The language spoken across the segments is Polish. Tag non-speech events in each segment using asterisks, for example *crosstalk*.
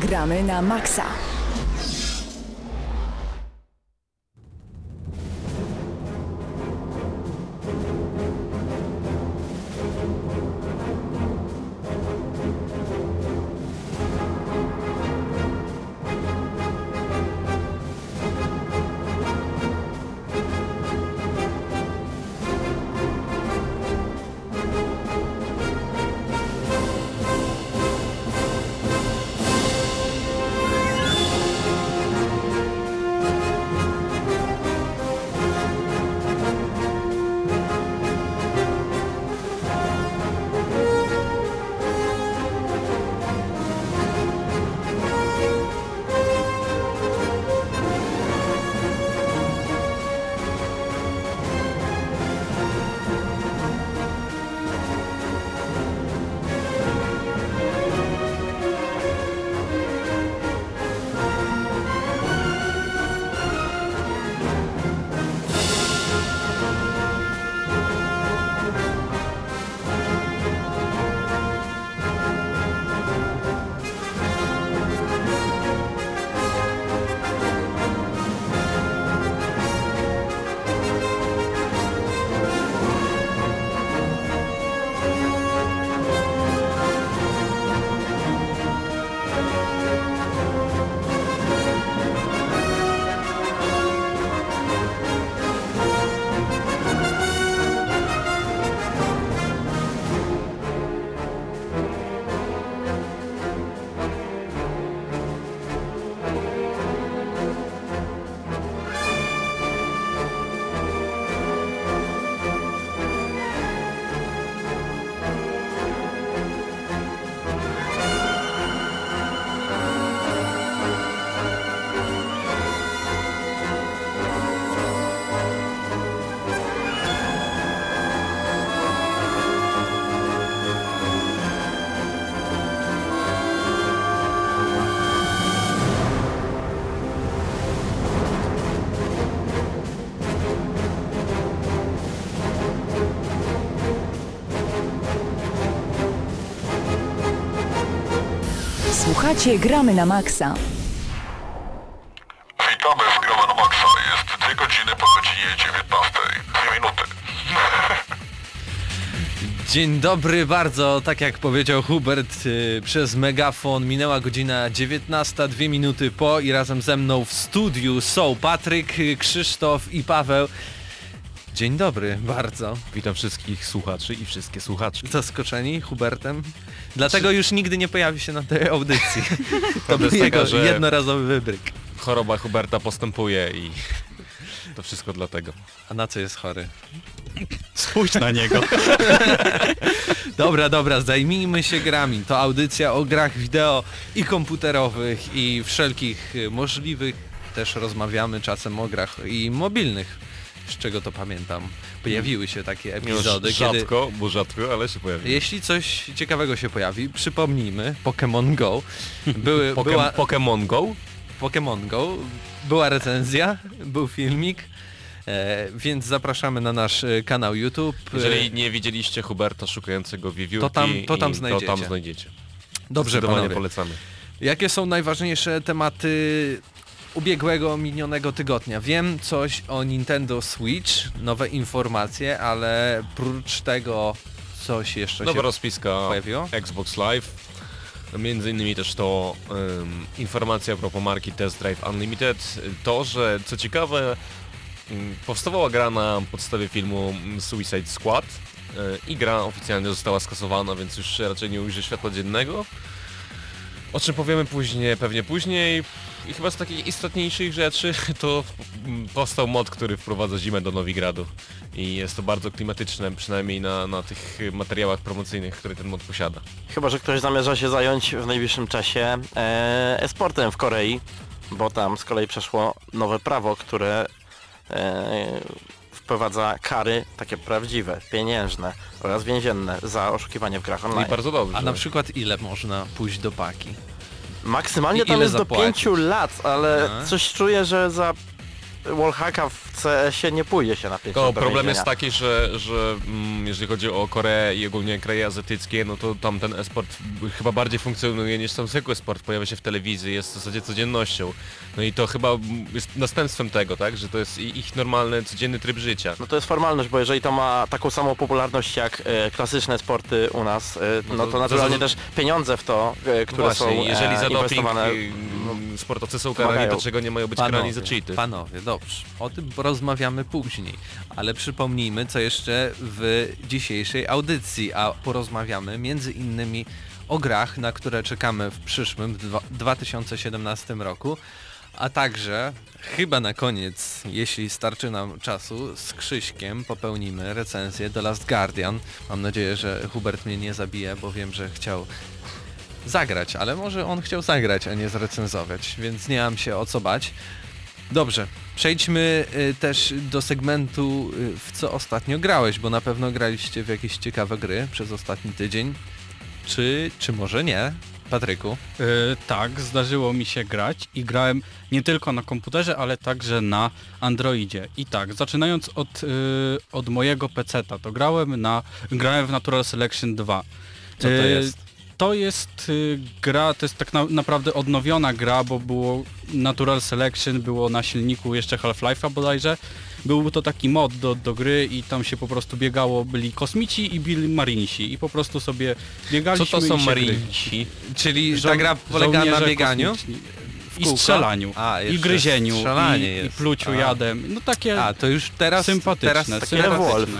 Gramy na maksa. Słuchacie Gramy na maksa. Witamy w Gramy na Maxa. Jest 2 godziny po godzinie 19. Dwie minuty. *laughs* Dzień dobry bardzo, tak jak powiedział Hubert y, przez megafon minęła godzina 19, dwie minuty po i razem ze mną w studiu są Patryk, Krzysztof i Paweł. Dzień dobry bardzo. Witam wszystkich słuchaczy i wszystkie słuchaczki. Zaskoczeni Hubertem. Dlatego już nigdy nie pojawi się na tej audycji. *laughs* To był jest taka, jego że- jednorazowy wybryk. Choroba Huberta postępuje i to wszystko dlatego. A na co jest chory? Spójrz na niego. *laughs* Dobra, dobra, zajmijmy się grami. To audycja o grach wideo i komputerowych i wszelkich możliwych. Też rozmawiamy czasem o grach i mobilnych, z czego to pamiętam. Pojawiły się takie epizody, kiedy rzadko, bo rzadko, ale się pojawi. jeśli coś ciekawego się pojawi, przypomnijmy, Pokémon Go. Były, Poke- była Pokémon Go? Pokémon Go, była recenzja, był filmik, e, więc zapraszamy na nasz e, kanał YouTube. Jeżeli nie widzieliście Huberta szukającego wiewiórki, To tam- to tam znajdziecie. To tam znajdziecie. Dobrze, panowie. polecamy. Jakie są najważniejsze tematy ubiegłego, minionego tygodnia? Wiem coś o Nintendo Switch, nowe informacje, ale prócz tego coś jeszcze Nowa się rozpiska pojawiło? Xbox Live. Między innymi też to em, informacja a propos marki Test Drive Unlimited. To, że co ciekawe mm, powstawała gra na podstawie filmu Suicide Squad e, i gra oficjalnie została skasowana, więc już raczej nie ujrzy światła dziennego. O czym powiemy później, pewnie później. I chyba z takich istotniejszych rzeczy to powstał mod, który wprowadza zimę do Nowigradu. I jest to bardzo klimatyczne, przynajmniej na, na tych materiałach promocyjnych, które ten mod posiada. Chyba, że ktoś zamierza się zająć w najbliższym czasie e, e-sportem w Korei, bo tam z kolei przeszło nowe prawo, które e, wprowadza kary takie prawdziwe, pieniężne oraz więzienne za oszukiwanie w grach No i online. bardzo dobrze. A na przykład ile można pójść do paki? Maksymalnie I tam jest zapłacić? do 5 lat, ale A. coś czuję, że za wallhacka w CS-ie nie pójdzie się na 5 Tylko problem jest taki, że, że mm, jeżeli chodzi o Koreę i ogólnie kraje azjatyckie, no to tam ten esport chyba bardziej funkcjonuje niż tam zwykły sport. Pojawia się w telewizji, jest w zasadzie codziennością. No i to chyba jest następstwem tego, tak? Że to jest i- ich normalny, codzienny tryb życia. No to jest formalność, bo jeżeli to ma taką samą popularność jak e, klasyczne sporty u nas, e, no, No to, to- naturalnie to- też pieniądze w to, e, które Właśnie, są jeżeli e, za doping inwestowane... y, mm, sportowcy są karani, wymagają. to czego nie mają być karani za cheaty? panowie, dobrze. O tym porozmawiamy później. Ale przypomnijmy, co jeszcze w dzisiejszej audycji, a porozmawiamy między innymi o grach, na które czekamy w przyszłym dwa- 2017 roku, a także chyba na koniec, jeśli starczy nam czasu, z Krzyśkiem popełnimy recenzję The Last Guardian. Mam nadzieję, że Hubert mnie nie zabije, bo wiem, że chciał zagrać, ale może on chciał zagrać, a nie zrecenzować, więc nie mam się o co bać. Dobrze, przejdźmy y, też do segmentu, y, w co ostatnio grałeś, bo na pewno graliście w jakieś ciekawe gry przez ostatni tydzień. Czy, czy może nie? Patryku? E, tak, zdarzyło mi się grać i grałem nie tylko na komputerze, ale także na Androidzie. I tak, zaczynając od, e, od mojego peceta, to grałem na grałem w Natural Selection 2. Co to E, jest? To jest y, gra, to jest tak na, naprawdę odnowiona gra, bo było Natural Selection, było na silniku jeszcze Half-Life'a bodajże. Był to taki mod do, do gry i tam się po prostu biegało, byli kosmici i byli marinsi i po prostu sobie Co biegaliśmy to są i się gry- marinci? Czyli Żo- ta gra polega na bieganiu? kosmiczni. I strzelaniu, A, i gryzieniu, i, i pluciu A. jadem. No takie A, to już teraz sympatyczne, Teraz Takie Wolf.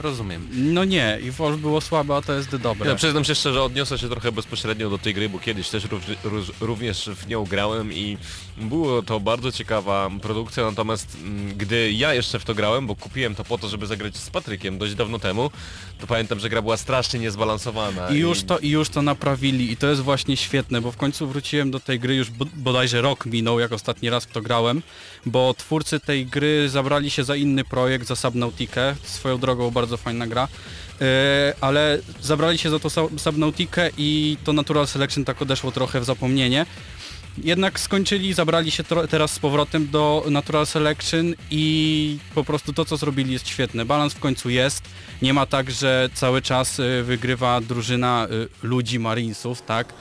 Rozumiem. No nie, i Wolf było słabe, a to jest dobre. Ja przyznam się szczerze, odniosę się trochę bezpośrednio do tej gry, bo kiedyś też również w nią grałem i było to bardzo ciekawa produkcja, natomiast mm, gdy ja jeszcze w to grałem, bo kupiłem to po to, żeby zagrać z Patrykiem dość dawno temu, to pamiętam, że gra była strasznie niezbalansowana. I już, to, I już to naprawili i to jest właśnie świetne, bo w końcu wróciłem do tej gry, już bo- bodajże rok minął, jak ostatni raz w to grałem, bo twórcy tej gry zabrali się za inny projekt, za Subnautikę, swoją drogą bardzo fajna gra, e, ale zabrali się za to Sub- Subnautikę i to Natural Selection tak odeszło trochę w zapomnienie. Jednak skończyli, zabrali się teraz z powrotem do Natural Selection i po prostu to, co zrobili jest świetne. Balans w końcu jest. Nie ma tak, że cały czas y, wygrywa drużyna y, ludzi, marinesów, tak?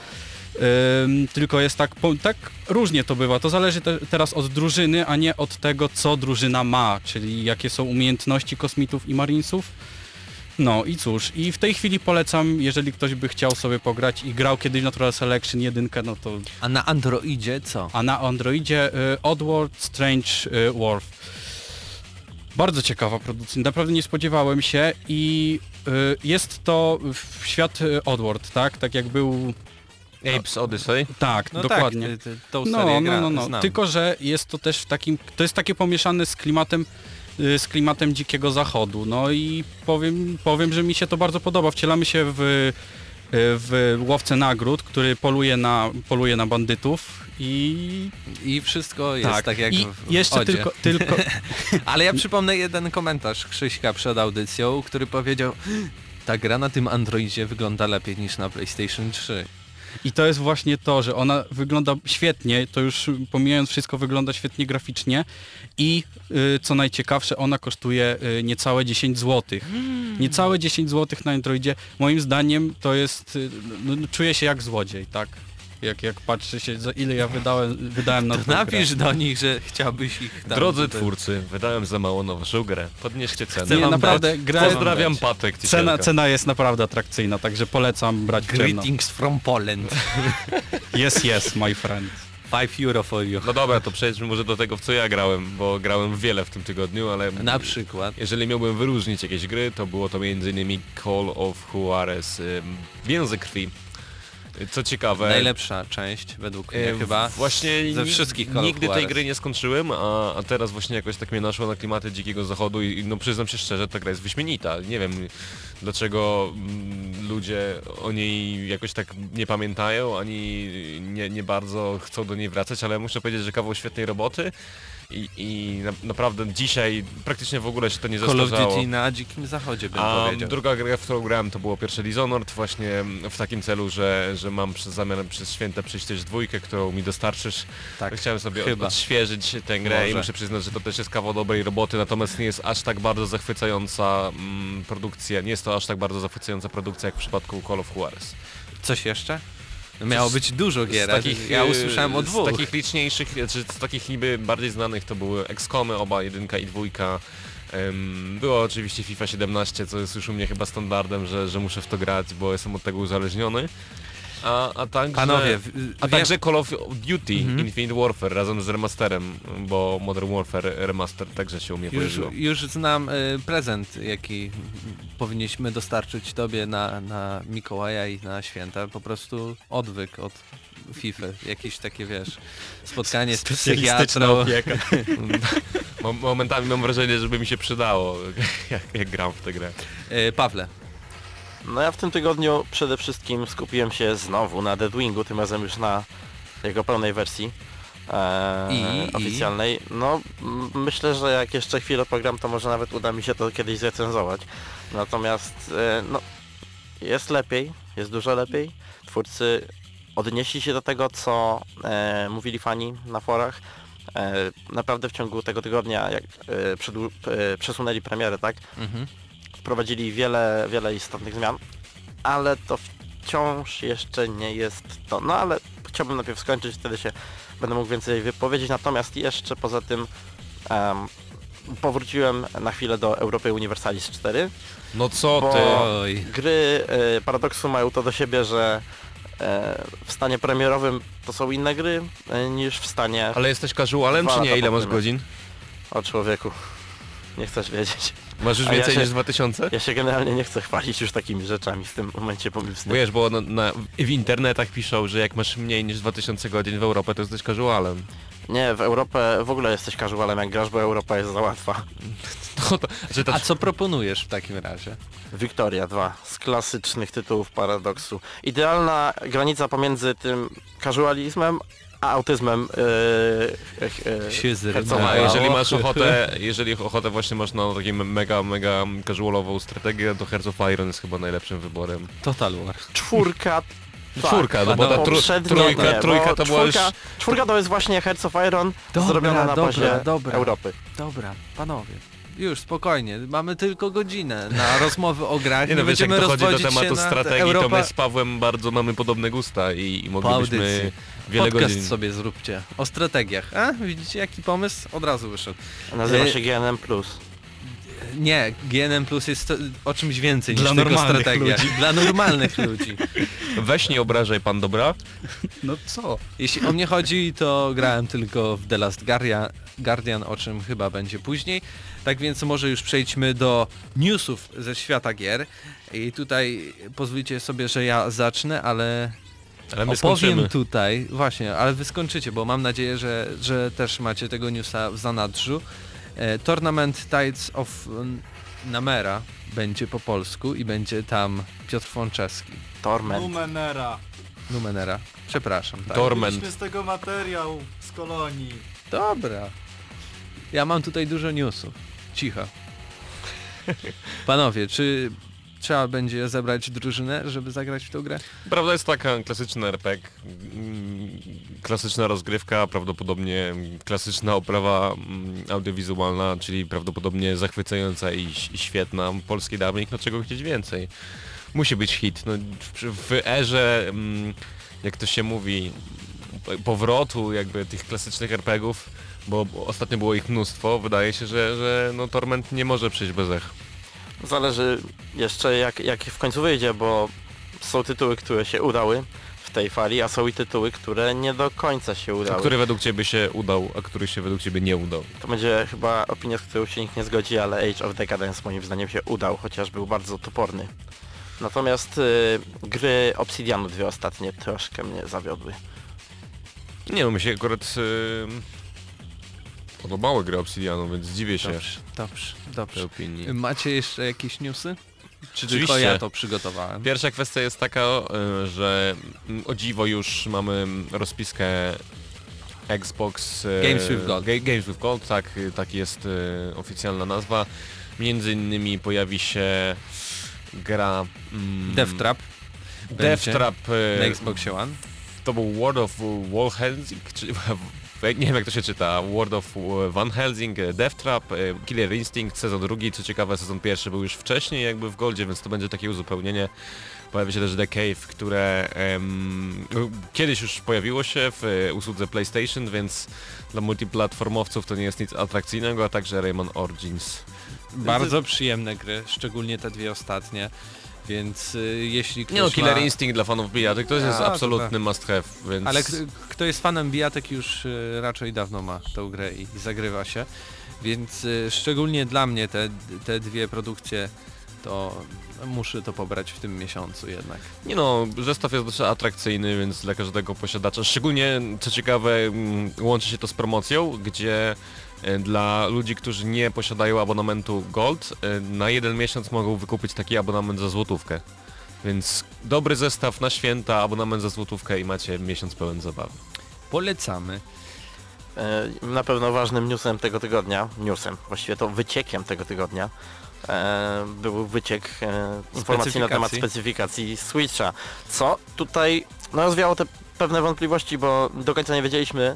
Tylko jest tak, tak różnie to bywa. To zależy te, teraz od drużyny, a nie od tego, co drużyna ma, czyli jakie są umiejętności kosmitów i marinesów. No i cóż, i w tej chwili polecam, jeżeli ktoś by chciał sobie pograć i grał kiedyś w Natural Selection 1, no to A na Androidzie co? a na Androidzie y, Oddworld Strange y, World. Bardzo ciekawa produkcja, naprawdę nie spodziewałem się i y, jest to w- świat y, Oddworld, tak? Tak jak był, Apes Odyssey. tak, No dokładnie. Tak, ty, ty, tą No, serię no, no, no. znam. Tylko, że jest to też w takim, to jest takie pomieszane z klimatem y, z klimatem dzikiego zachodu. No i powiem, powiem, że mi się to bardzo podoba. Wcielamy się w, y, w łowcę nagród, który poluje na, poluje na bandytów i I wszystko jest tak, jak I w, w jeszcze Odzie. tylko, tylko *laughs* Ale ja przypomnę jeden komentarz Krzyśka przed audycją, który powiedział ta gra na tym Androidzie wygląda lepiej niż na PlayStation 3. I to jest właśnie to, że ona wygląda świetnie, to już pomijając wszystko wygląda świetnie graficznie i y, co najciekawsze, ona kosztuje y, niecałe 10 zł. Niecałe 10 zł na Androidzie, moim zdaniem to jest, y, no, no, czuję się jak złodziej, tak? Jak, jak patrzy się, za ile ja wydałem, wydałem na To tą grę. napisz do nich, że chciałbyś ich tam... Drodzy tutaj- twórcy, wydałem za mało na waszą grę. Podnieście cenę. Nie, naprawdę, dać- gra, Pozdrawiam dać. Patek cena, cena jest naprawdę atrakcyjna, także polecam brać. Greetings from Poland. *laughs* Yes, yes, my friend. 5 euro for you. No dobra, to przejdźmy może do tego, w co ja grałem, bo grałem wiele w tym tygodniu, ale Na przykład. jeżeli miałbym wyróżnić jakieś gry, to było to m.in. Call of Juarez, Więzy Krwi. Co ciekawe, Najlepsza część według mnie e, chyba. Właśnie ze wszystkich Call nigdy tej gry nie skończyłem, a, a teraz właśnie jakoś tak mnie naszło na klimaty Dzikiego Zachodu i, i no przyznam się szczerze, ta gra jest wyśmienita. Nie wiem dlaczego mm, ludzie o niej jakoś tak nie pamiętają, ani nie, nie bardzo chcą do niej wracać, ale muszę powiedzieć, że kawał świetnej roboty i, i na, naprawdę dzisiaj praktycznie w ogóle się to nie Call of. Duty na dzikim zachodzie bym A powiedział. druga gra, w którą grałem to było pierwsze Dishonored właśnie w takim celu, że, że mam przez zamiar przez święta przyjść też dwójkę, którą mi dostarczysz. Tak, Chciałem sobie chyba. od, odświeżyć tę grę i Może. muszę przyznać, że to też jest kawał dobrej roboty, natomiast nie jest aż tak bardzo zachwycająca mm, produkcja, nie jest to aż tak bardzo zachwycająca produkcja jak w przypadku Call of Juarez. Coś jeszcze? No Miało być dużo gier, takich, ja e, usłyszałem o dwóch. Z takich liczniejszych, czy z takich niby bardziej znanych to były XCOMy, oba jedynka i dwójka. Było oczywiście FIFA 17, co jest już u mnie chyba standardem, że, że muszę w to grać, bo jestem od tego uzależniony. A, a także, Panowie, w- a także Call of Duty Mhm. Infinite Warfare razem z remasterem, bo Modern Warfare Remaster także się u mnie Już, pojawiło. już znam y, prezent, jaki powinniśmy dostarczyć tobie na, na Mikołaja i na święta. Po prostu odwyk od FIFA. Jakieś takie, wiesz, spotkanie z psychiatrą. opieka. *laughs* Momentami mam wrażenie, żeby mi się przydało, *laughs* jak, jak gram w tę grę. Y, Pawle, No ja w tym tygodniu przede wszystkim skupiłem się znowu na Deadwingu, tym razem już na jego pełnej wersji e, I- i? oficjalnej. No m- myślę, że jak jeszcze chwilę program, to może nawet uda mi się to kiedyś zrecenzować. Natomiast e, no, jest lepiej, jest dużo lepiej. Twórcy odnieśli się do tego, co e, mówili fani na forach. E, naprawdę w ciągu tego tygodnia, jak e, e, przesunęli premierę, tak? mhm. Wprowadzili wiele, wiele istotnych zmian, ale to wciąż jeszcze nie jest to. No ale chciałbym najpierw skończyć, wtedy się będę mógł więcej wypowiedzieć. Natomiast jeszcze poza tym em, powróciłem na chwilę do Europy Universalis 4. No co ty? Oj. Gry e, Paradoxu mają to do siebie, że e, w stanie premierowym to są inne gry e, niż w stanie Ale jesteś casualem czy nie? Ile masz godzin? o człowieku. Nie chcesz wiedzieć. Masz już A ja więcej się- niż 2000? Ja się generalnie nie chcę chwalić już takimi rzeczami w tym momencie, bo mi wstyd. Bo wiesz, bo na, na, w internetach piszą, że jak masz mniej niż 2000 godzin w Europę, to jesteś casualem. Nie, w Europę w ogóle jesteś casualem jak grasz, bo Europa jest za łatwa. To, *laughs* to, że to, A co proponujesz w takim razie? Victoria 2 z klasycznych tytułów Paradoksu. Idealna granica pomiędzy tym casualizmem autyzmem yy, yy, Się Herzoga. a zrymało. jeżeli masz *laughs* ochotę, jeżeli ochotę właśnie masz na taką mega, mega casualową strategię, to Hearts of Iron jest chyba najlepszym wyborem. Total War. Czwórka *laughs* Czwórka, no bo ta tru, trójka, nie, trójka bo to była już... czwórka, to jest właśnie Hearts of Iron Dobra, zrobiona na dobra, bazie dobra. Europy. Dobra, panowie. Już, spokojnie. Mamy tylko godzinę na *laughs* rozmowy o grach. Nie no, wiesz, jak dochodzi do tematu się na strategii, Europa... to my z Pawłem bardzo mamy podobne gusta i, i moglibyśmy. Wiele Podcast godzin... sobie zróbcie o strategiach. A, widzicie jaki pomysł? Od razu wyszedł. Nazywa Yy, się GNM+. Nie, GNM Plus jest to, o czymś więcej Dla niż tylko strategia. ludzi. *laughs* Dla normalnych ludzi. Weź nie obrażaj pan, dobra? No co? Jeśli o mnie chodzi, to grałem tylko w The Last Guardian, Guardian, o czym chyba będzie później. Tak więc może już przejdźmy do newsów ze świata gier. I tutaj pozwólcie sobie, że ja zacznę, ale Ale my opowiem skończymy. tutaj, właśnie, ale wy skończycie, bo mam nadzieję, że, że też macie tego newsa w zanadrzu. E, Tournament Tides of mm, Namera będzie po polsku i będzie tam Piotr Fonczewski. Torment. Numenera. Numenera. Przepraszam. Tak. Torment. Mieliśmy z tego materiał z kolonii. Dobra. Ja mam tutaj dużo newsów. Cicho. Panowie, czy trzeba będzie zebrać drużynę, żeby zagrać w tą grę? Prawda jest taka, klasyczny RPG, mm, klasyczna rozgrywka, prawdopodobnie klasyczna oprawa mm, audiowizualna, czyli prawdopodobnie zachwycająca i, i świetna. Polski dawnik, no czego chcieć więcej. Musi być hit. No, w, w erze, mm, jak to się mówi, powrotu jakby tych klasycznych RPGów, bo ostatnio było ich mnóstwo, wydaje się, że, że no, Torment nie może przyjść bez ech. Zależy jeszcze jak, jak w końcu wyjdzie, bo są tytuły, które się udały w tej fali, a są i tytuły, które nie do końca się A udały. który według Ciebie się udał, a który się według Ciebie nie udał? To będzie chyba opinia, z którą się nikt nie zgodzi, ale Age of Decadence moim zdaniem się udał, chociaż był bardzo toporny. Natomiast y, gry Obsidianu dwie ostatnie troszkę mnie zawiodły. Nie no, mi się akurat yy, podobały gry Obsidianu, więc dziwię się Dobrze, dobrze, dobrze. opinii. Macie jeszcze jakieś newsy? Czy tylko Oczywiście. ja to przygotowałem? Pierwsza kwestia jest taka, yy, że mm, o dziwo już mamy rozpiskę Xbox e, Games with Gold. Ga- Games with Gold, tak, e, tak jest oficjalna nazwa. Między innymi pojawi się gra mm, Death Trap. Death będzie Trap na Xboxie One. to był World of Helsing, czy *laughs* nie wiem jak to się czyta, World of Van Helsing, e, Death Trap, e, Killer Instinct, sezon drugi, co ciekawe sezon pierwszy był już wcześniej jakby w Goldzie, więc to będzie takie uzupełnienie. Pojawi się też The Cave, które em, no, kiedyś już pojawiło się w e, usłudze PlayStation, więc dla multiplatformowców to nie jest nic atrakcyjnego, a także Rayman Origins. Bardzo przyjemne gry, szczególnie te dwie ostatnie. Więc y, jeśli ktoś Nie no, Killer ma... Instinct dla fanów bijatyk to jest A, absolutny tak. must have, więc... Ale k- kto jest fanem bijatek już y, raczej dawno ma tą grę i, i zagrywa się. Więc y, szczególnie dla mnie te, te dwie produkcje to muszę to pobrać w tym miesiącu jednak. Nie no, zestaw jest dość atrakcyjny, więc dla każdego posiadacza, szczególnie co ciekawe mm, łączy się to z promocją, gdzie dla ludzi, którzy nie posiadają abonamentu Gold, e, na jeden miesiąc mogą wykupić taki abonament za złotówkę. Więc dobry zestaw na święta, abonament za złotówkę i macie miesiąc pełen zabawy. Polecamy. E, Na pewno ważnym newsem tego tygodnia, newsem, właściwie to wyciekiem tego tygodnia, e, był wyciek e, informacji na temat Specyfikacji. specyfikacji Switcha. Co tutaj no, rozwiało te pewne wątpliwości, bo do końca nie wiedzieliśmy,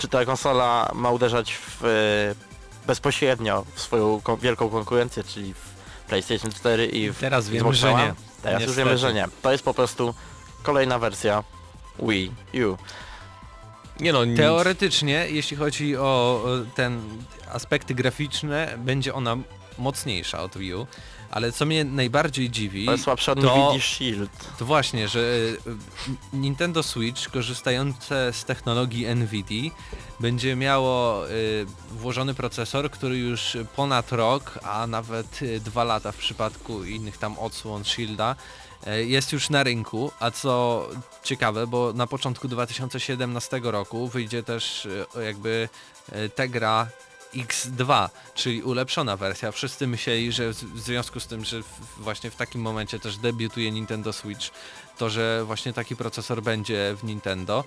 czy ta konsola ma uderzać w, e, bezpośrednio w swoją wielką konkurencję, czyli w PlayStation 4 i w Teraz wiemy, Xbox że nie. Teraz już wiemy, że nie. To jest po prostu kolejna wersja Wii U. Nie no, nic. Teoretycznie, jeśli chodzi o o ten aspekty graficzne, będzie ona mocniejsza od Wii U, ale co mnie najbardziej dziwi, słabsze od to- Nvidia Shield. to właśnie, że y, Nintendo Switch korzystające z technologii NVIDIA będzie miało y, włożony procesor, który już ponad rok, a nawet y, dwa lata w przypadku innych tam odsłon Shielda jest już na rynku, a co ciekawe, bo na początku 2017 roku wyjdzie też jakby Tegra X2, czyli ulepszona wersja. Wszyscy myśleli, że w związku z tym, że właśnie w takim momencie też debiutuje Nintendo Switch, to że właśnie taki procesor będzie w Nintendo.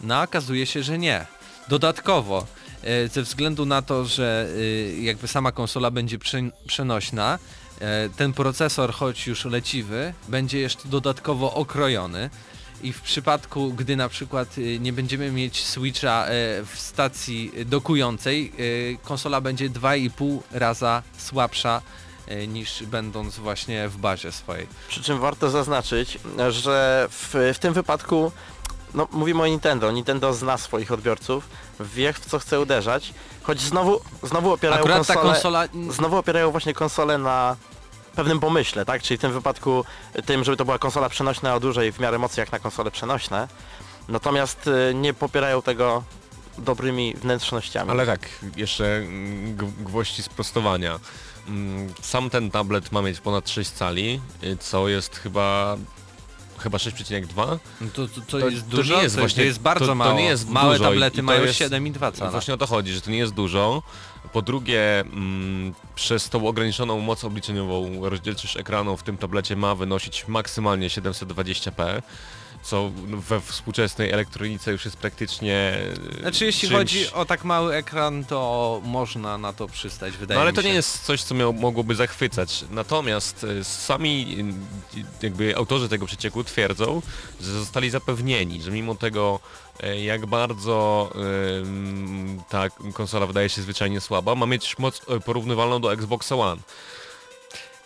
No okazuje się, że nie. Dodatkowo, e, ze względu na to, że e, jakby sama konsola będzie prze- przenośna, e, ten procesor, choć już leciwy, będzie jeszcze dodatkowo okrojony. I w przypadku, gdy na przykład y, nie będziemy mieć Switcha e, w stacji dokującej, e, konsola będzie 2,5 raza słabsza e, niż będąc właśnie w bazie swojej. Przy czym warto zaznaczyć, że w, w tym wypadku no, mówimy o Nintendo. Nintendo zna swoich odbiorców, wie w co chce uderzać, choć znowu, znowu opierają Akurat konsolę, konsola... znowu opierają właśnie konsolę na pewnym pomyśle, tak? Czyli w tym wypadku tym, żeby to była konsola przenośna o dużej w miarę mocy jak na konsole przenośne. Natomiast y, nie popierają tego dobrymi wnętrznościami. Ale tak, jeszcze mm, gwoździ sprostowania. Mm, Sam ten tablet ma mieć ponad 6 cali, y, co jest chyba chyba 6,2. No To, to, to, To- jest to dużo, nie jest to, właśnie- to jest bardzo to- to mało. nie jest Małe dużo tablety i to mają jest- 7,2 cala. Właśnie o to chodzi, że to nie jest dużo. Po drugie, mm, przez tą ograniczoną moc obliczeniową rozdzielczość ekranu w tym tablecie ma wynosić maksymalnie 720p, co we współczesnej elektronice już jest praktycznie e, Znaczy jeśli czymś... chodzi o tak mały ekran, to można na to przystać, wydaje No ale mi to się. nie jest coś, co miał, mogłoby zachwycać. Natomiast e, sami jakby autorzy tego przecieku twierdzą, że zostali zapewnieni, że mimo tego jak bardzo ta konsola wydaje się zwyczajnie słaba, ma mieć moc e, porównywalną do Xboxa One.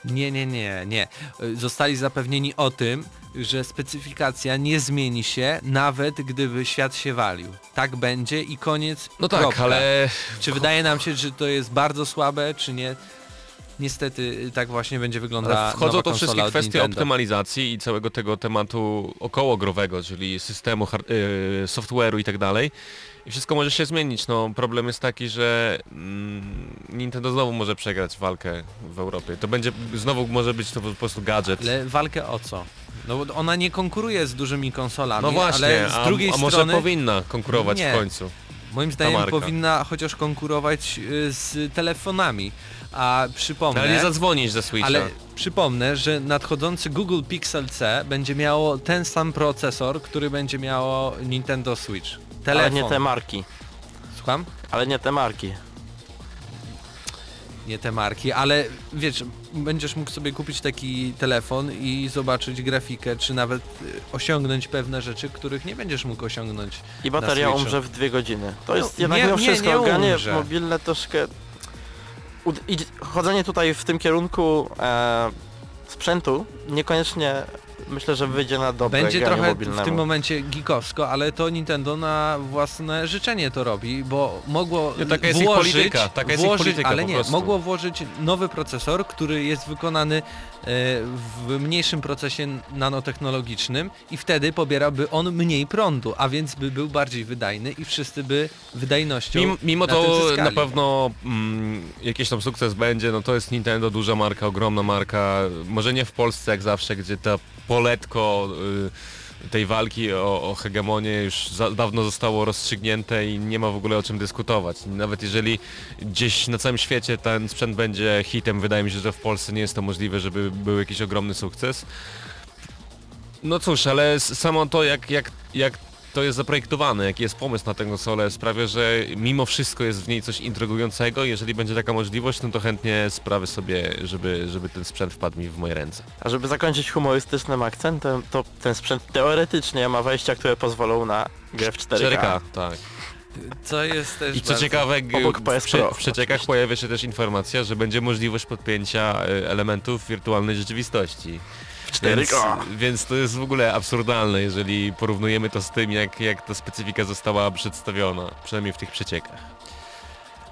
Nie, nie, nie, nie. Y, Zostali zapewnieni o tym, że specyfikacja nie zmieni się, nawet gdyby świat się walił. Tak będzie i koniec. No tak, kropka. ale Czy wydaje nam się, że to jest bardzo słabe, czy nie? Niestety y, tak właśnie będzie wyglądała wchodzą to wszystkie kwestie Nintendo. optymalizacji i całego tego tematu okołogrowego, czyli systemu, hard- y, software'u i tak dalej. I wszystko może się zmienić. No, problem jest taki, że mm, Nintendo znowu może przegrać walkę w Europie. To będzie, znowu może być to po prostu gadżet. Ale walkę o co? No bo ona nie konkuruje z dużymi konsolami, No właśnie, ale z a, drugiej a może strony powinna konkurować Nie. w końcu. Moim zdaniem powinna chociaż konkurować y, z telefonami. A przypomnę... Ale nie zadzwonisz ze Switcha. Ale przypomnę, że nadchodzący Google Pixel C będzie miało ten sam procesor, który będzie miało Nintendo Switch. telefon. Ale nie te marki. Słucham? Ale nie te marki. Nie te marki, ale wiesz, będziesz mógł sobie kupić taki telefon i zobaczyć grafikę, czy nawet y, osiągnąć pewne rzeczy, których nie będziesz mógł osiągnąć. I bateria umrze w dwie godziny. To No, jest jednak nie- mimo nie- wszystko nie granie umrze. mobilne troszkę... chodzenie tutaj w tym kierunku e, sprzętu niekoniecznie myślę, że wyjdzie na dobre Będzie trochę mobilnemu. w tym momencie geekowsko, ale to Nintendo na własne życzenie to robi, bo mogło Nie, taka jest ich włożyć, polityka, taka jest ich włożyć polityka ale po nie, prostu. mogło włożyć nowy procesor, który jest wykonany w mniejszym procesie nanotechnologicznym i wtedy pobierałby on mniej prądu, a więc by był bardziej wydajny i wszyscy by wydajnością Mimo, mimo na to na pewno mm, jakiś tam sukces będzie, no to jest Nintendo, duża marka, ogromna marka, może nie w Polsce jak zawsze, gdzie ta poletko y, tej walki o, o hegemonię już dawno zostało rozstrzygnięte i nie ma w ogóle o czym dyskutować. Nawet jeżeli gdzieś na całym świecie ten sprzęt będzie hitem, wydaje mi się, że w Polsce nie jest to możliwe, żeby był jakiś ogromny sukces. No cóż, ale samo to jak, jak, jak to jest zaprojektowane, jaki jest pomysł na tę konsolę sprawia, że mimo wszystko jest w niej coś intrygującego. Jeżeli będzie taka możliwość, no to chętnie sprawię sobie, żeby, żeby ten sprzęt wpadł mi w moje ręce. A żeby zakończyć humorystycznym akcentem, to ten sprzęt teoretycznie ma wejścia, które pozwolą na grę w 4K. 4K, tak. Co jest też I co bardzo- ciekawe, Obok w, PS prze, Pro, w przeciekach pojawia się też informacja, że będzie możliwość podpięcia y, elementów wirtualnej rzeczywistości. Więc, 4K. więc to jest w ogóle absurdalne, jeżeli porównujemy to z tym, jak, jak ta specyfika została przedstawiona, przynajmniej w tych przeciekach.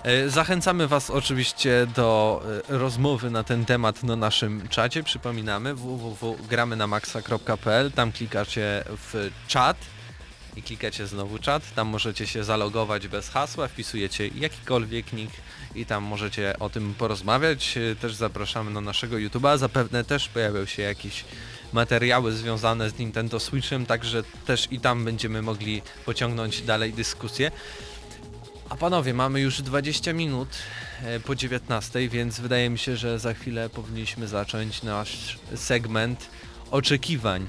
E, Zachęcamy Was oczywiście do e, rozmowy na ten temat na naszym czacie. Przypominamy www.gramynamaxa.pl Tam klikacie w czat i klikacie znowu czat. Tam możecie się zalogować bez hasła, wpisujecie jakikolwiek nick i tam możecie o tym porozmawiać. E, Też zapraszamy na naszego YouTube'a. Zapewne też pojawią się jakieś materiały związane z Nintendo Switchem, także też i tam będziemy mogli pociągnąć dalej dyskusję. A panowie, mamy już 20 minut e, po 19, więc wydaje mi się, że za chwilę powinniśmy zacząć nasz segment oczekiwań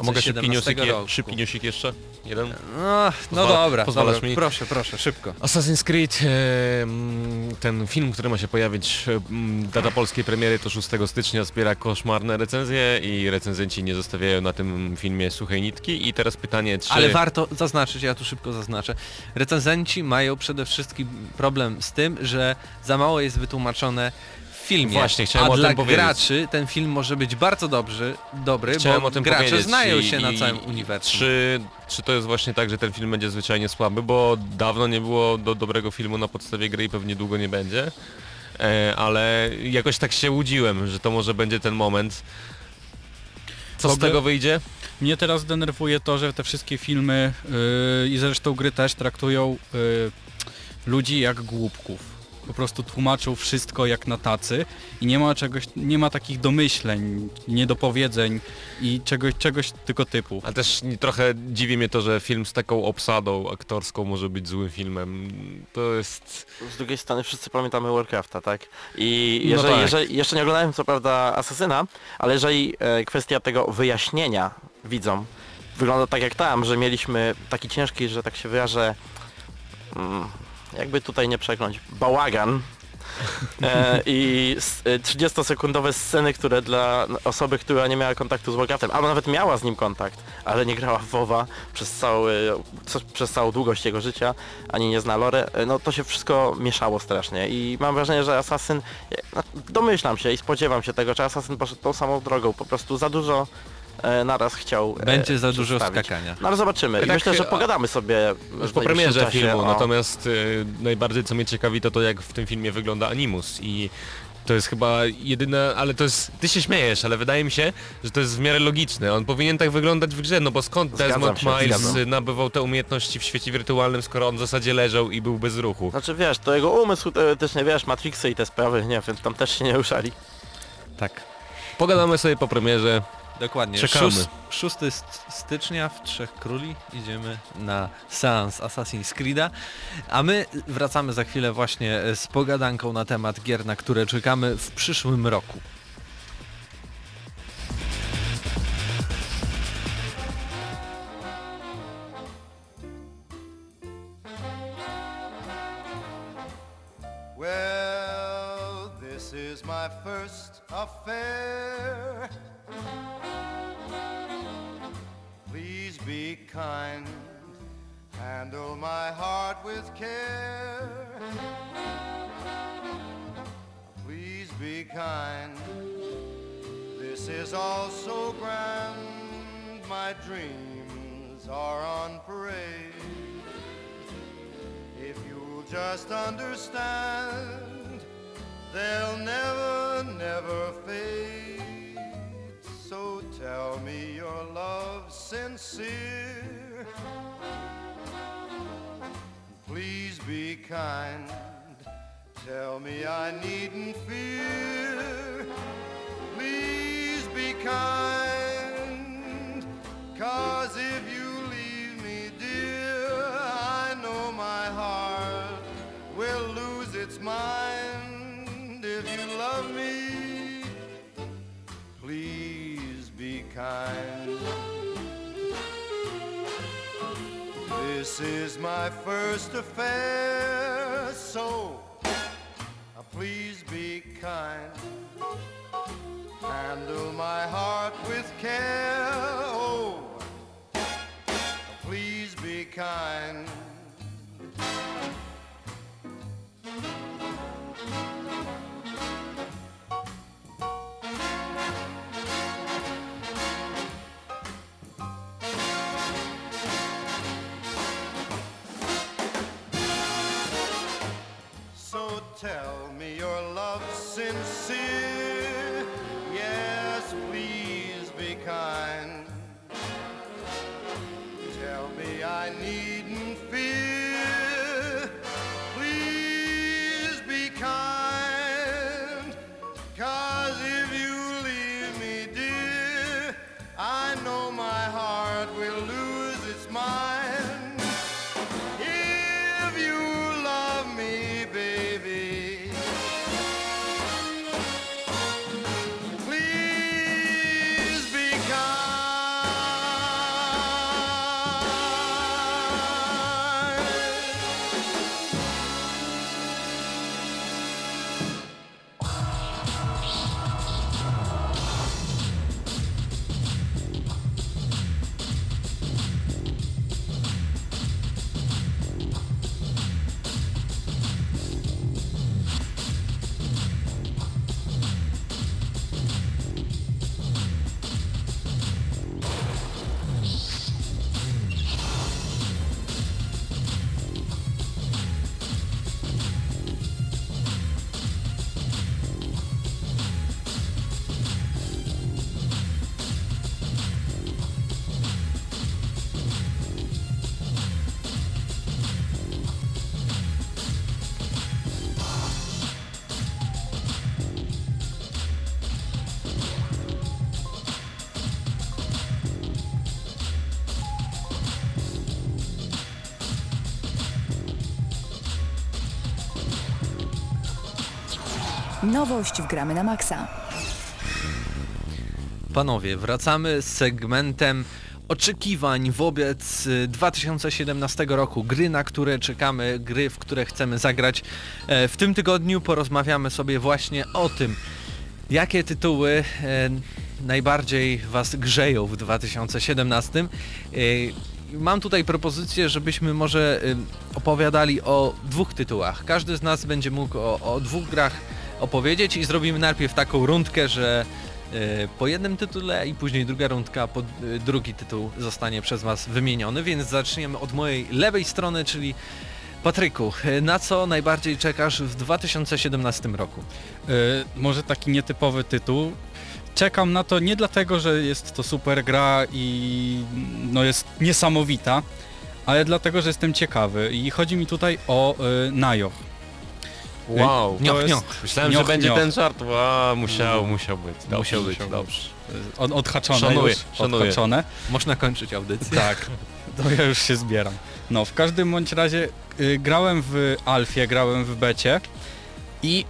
A mogę szybki 2017 newsik, roku. szybki newsik jeszcze? Jeden? No, no Pozwala- dobra, pozwalasz dobra mi? proszę, proszę, szybko. Assassin's Creed, e, ten film, który ma się pojawić, e, data polskiej premiery to 6 stycznia, zbiera koszmarne recenzje i recenzenci nie zostawiają na tym filmie suchej nitki i teraz pytanie, czy... Ale warto zaznaczyć, ja tu szybko zaznaczę, recenzenci mają przede wszystkim problem z tym, że za mało jest wytłumaczone filmie. Właśnie, chciałem A o tym dla powiedzieć. graczy ten film może być bardzo dobry, dobry Chciałem bo o tym gracze powiedzieć znają i- się na i całym uniwersum. Czy, czy to jest właśnie tak, że ten film będzie zwyczajnie słaby, bo dawno nie było do dobrego filmu na podstawie gry i pewnie długo nie będzie, e, ale jakoś tak się łudziłem, że to może będzie ten moment. Co z tego wyjdzie? Mnie teraz denerwuje to, że te wszystkie filmy yy, i zresztą gry też traktują yy, ludzi jak głupków. Po prostu tłumaczą wszystko jak na tacy i nie ma czegoś, nie ma takich domyśleń, niedopowiedzeń i czegoś, czegoś tylko typu. Ale też trochę dziwi mnie to, że film z taką obsadą aktorską może być złym filmem. To jest... Z drugiej strony wszyscy pamiętamy Warcrafta, tak? I No jeżeli, tak. jeżeli jeszcze nie oglądałem co prawda Asasyna, ale jeżeli e, kwestia tego wyjaśnienia widzom wygląda tak jak tam, że mieliśmy taki ciężki, że tak się wyrażę, mm, jakby tutaj nie przekląć, bałagan. E, i s- e, 30-sekundowe sceny, które dla osoby, która nie miała kontaktu z Warcraftem, albo nawet miała z nim kontakt, ale nie grała w WoWa przez, cały, przez całą długość jego życia, ani nie zna lore, e, no to się wszystko mieszało strasznie. I mam wrażenie, że Assassin, e, no, domyślam się i spodziewam się tego, że Assassin poszedł tą samą drogą, po prostu za dużo naraz chciał e, Będzie za dużo skakania. No ale zobaczymy i Tak, myślę, że pogadamy sobie Już po premierze czasie filmu, o- natomiast y, najbardziej co mnie ciekawi to to jak w tym filmie wygląda Animus i to jest chyba jedyne, ale to jest, ty się śmiejesz, ale wydaje mi się, że to jest w miarę logiczne. On powinien tak wyglądać w grze, no bo skąd Desmond się, Miles zgadzam. nabywał te umiejętności w świecie wirtualnym, skoro on w zasadzie leżał i był bez ruchu. Znaczy wiesz, to jego umysł teoretycznie, wiesz, Matrixy i te sprawy, nie wiem, tam też się nie ruszali. Tak. Pogadamy sobie po premierze. Dokładnie. Czekamy. Szóst- 6 st- stycznia w Trzech Króli idziemy na seans Assassin's Creed'a, a my wracamy za chwilę właśnie z pogadanką na temat gier, na które czekamy w przyszłym roku. sang. Nowość w Gramy na Maxa. Panowie, wracamy z segmentem oczekiwań wobec y, 2017 roku. Gry, na które czekamy, gry, w które chcemy zagrać. E, W tym tygodniu porozmawiamy sobie właśnie o tym, jakie tytuły e, najbardziej Was grzeją w 2017. E, Mam tutaj propozycję, żebyśmy może y, opowiadali o dwóch tytułach. Każdy z nas będzie mógł o, o dwóch grach opowiedzieć i zrobimy najpierw taką rundkę, że y, po jednym tytule i później druga rundka, po, y, drugi tytuł zostanie przez Was wymieniony, więc zaczniemy od mojej lewej strony, czyli Patryku, y, na co najbardziej czekasz w 2017 roku? Y, może taki nietypowy tytuł. Czekam na to nie dlatego, że jest to super gra i no jest niesamowita, ale dlatego, że jestem ciekawy i chodzi mi tutaj o y, Najo. Wow. Nioch, jest- nioch. Myślałem, Nioch, że będzie nioch. ten żart. Wow, musiał, musiał być. Dobrze, Musiał być, musiał dobrze. Od, odhaczone Szanuję, już, szanuję. odhaczone. Można kończyć audycję. Tak, *laughs* to ja już się zbieram. No, w każdym bądź razie y, grałem w Alfie, grałem w Becie i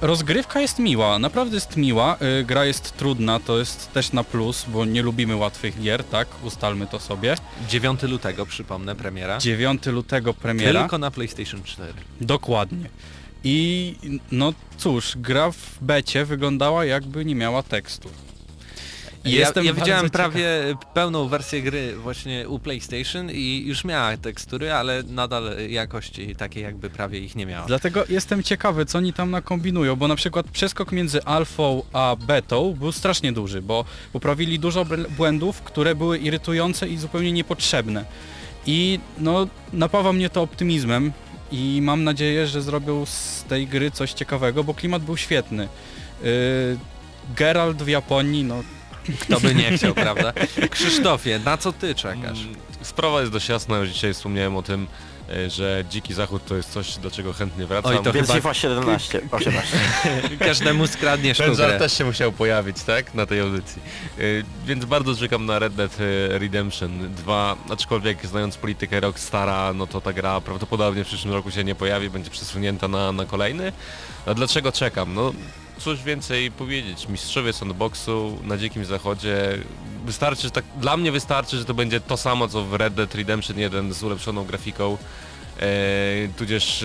rozgrywka jest miła, naprawdę jest miła. Y, gra jest trudna, to jest też na plus, bo nie lubimy łatwych gier, tak? Ustalmy to sobie. 9 lutego, przypomnę, premiera. 9 lutego premiera. Tylko na PlayStation 4. Dokładnie. I no cóż, gra w becie wyglądała jakby nie miała tekstu. Ja, jestem ja widziałem prawie pełną wersję gry właśnie u PlayStation i już miała tekstury, ale nadal jakości takiej jakby prawie ich nie miała. Dlatego jestem ciekawy, co oni tam nakombinują, bo na przykład przeskok między alfą a betą był strasznie duży, bo poprawili dużo błędów, które były irytujące i zupełnie niepotrzebne. I no, napawa mnie to optymizmem i mam nadzieję, że zrobią z tej gry coś ciekawego, bo klimat był świetny. Yy, Geralt w Japonii, no Kto by nie chciał, *laughs* prawda? Krzysztofie, na co ty czekasz? Mm, Sprawa jest dość jasna, już dzisiaj wspomniałem o tym, że Dziki Zachód to jest coś, do czego chętnie wracam. Oj, to Więc chyba- FIFA 17, 18. Każdemu skradniesz Ten żart też się musiał pojawić, tak? Na tej audycji. Yy, więc bardzo czekam na Red Dead yy, Redemption 2, aczkolwiek znając politykę Rockstara, no to ta gra prawdopodobnie w przyszłym roku się nie pojawi, będzie przesunięta na, na kolejny. A dlaczego czekam? No cóż więcej powiedzieć, mistrzowie sandboxu na dzikim zachodzie, wystarczy, że tak, dla mnie wystarczy, że to będzie to samo co w Red Dead Redemption 1 z ulepszoną grafiką, e, tudzież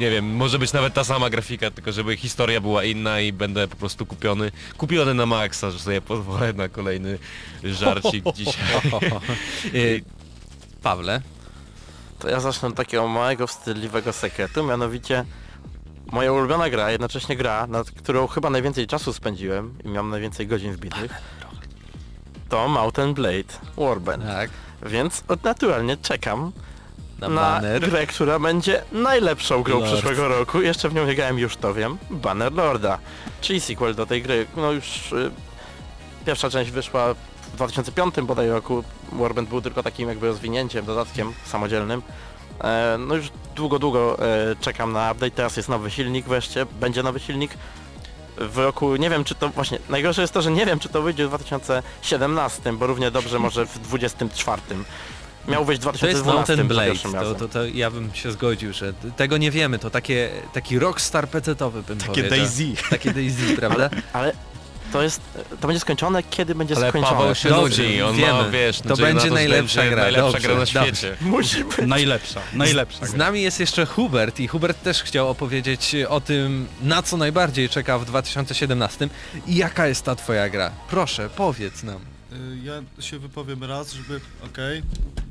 nie wiem, może być nawet ta sama grafika, tylko żeby historia była inna i będę po prostu kupiony, kupiony na maksa, że sobie pozwolę na kolejny żarcik *laughs* dzisiaj. Y, Pawle, To ja zacznę od takiego małego, wstydliwego sekretu, mianowicie moja ulubiona gra, jednocześnie gra, nad którą chyba najwięcej czasu spędziłem i miałem najwięcej godzin wbitych, to Mountain Blade Warband. tak, Więc od naturalnie czekam na, na grę, która będzie najlepszą grą Lord. przyszłego roku. Jeszcze w nią nie grałem, już to wiem. Banner Lorda, czyli sequel do tej gry. No już y, pierwsza część wyszła w 2005 bodaj roku. Warband był tylko takim jakby rozwinięciem, dodatkiem samodzielnym. E, no już długo, długo e, czekam na update. Teraz jest nowy silnik wreszcie, będzie nowy silnik. W roku, nie wiem czy to właśnie, najgorsze jest to, że nie wiem czy to wyjdzie w 2017, bo równie dobrze może w 2024. Miał wyjść w To jest 2012 Mountain Blade, to, to, to ja bym się zgodził, że tego nie wiemy, to takie, taki rockstar pecetowy bym takie powiedział. Daisy. Takie Daisy, prawda? Ale to jest, to będzie skończone, kiedy będzie Ale skończone. Paweł się Dobrze, nudzi, on wiemy. ma, wiesz, To nadzieję będzie na że najlepsza będzie gra, najlepsza dobrze, gra na dobrze. świecie. *laughs* Musi być. Najlepsza, najlepsza. Z gra. nami jest jeszcze Hubert i Hubert też chciał opowiedzieć o tym, na co najbardziej czeka w 2017 i jaka jest ta twoja gra. Proszę, powiedz nam. Y, Ja się wypowiem raz, żeby... Okej.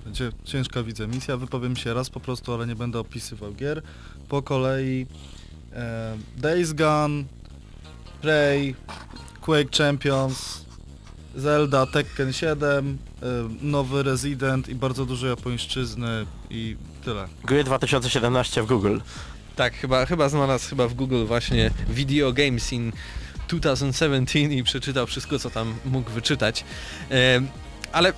Będzie ciężka widzę misja, wypowiem się raz po prostu, ale nie będę opisywał gier. Po kolei e, Days Gone, Prey, Quake Champions, Zelda, Tekken 7, e, nowy Resident i bardzo dużo japońszczyzny i tyle. Gry 2017 w Google. Tak, chyba, chyba znalazł chyba w Google właśnie Video Games in 2017 i przeczytał wszystko, co tam mógł wyczytać. Em, ale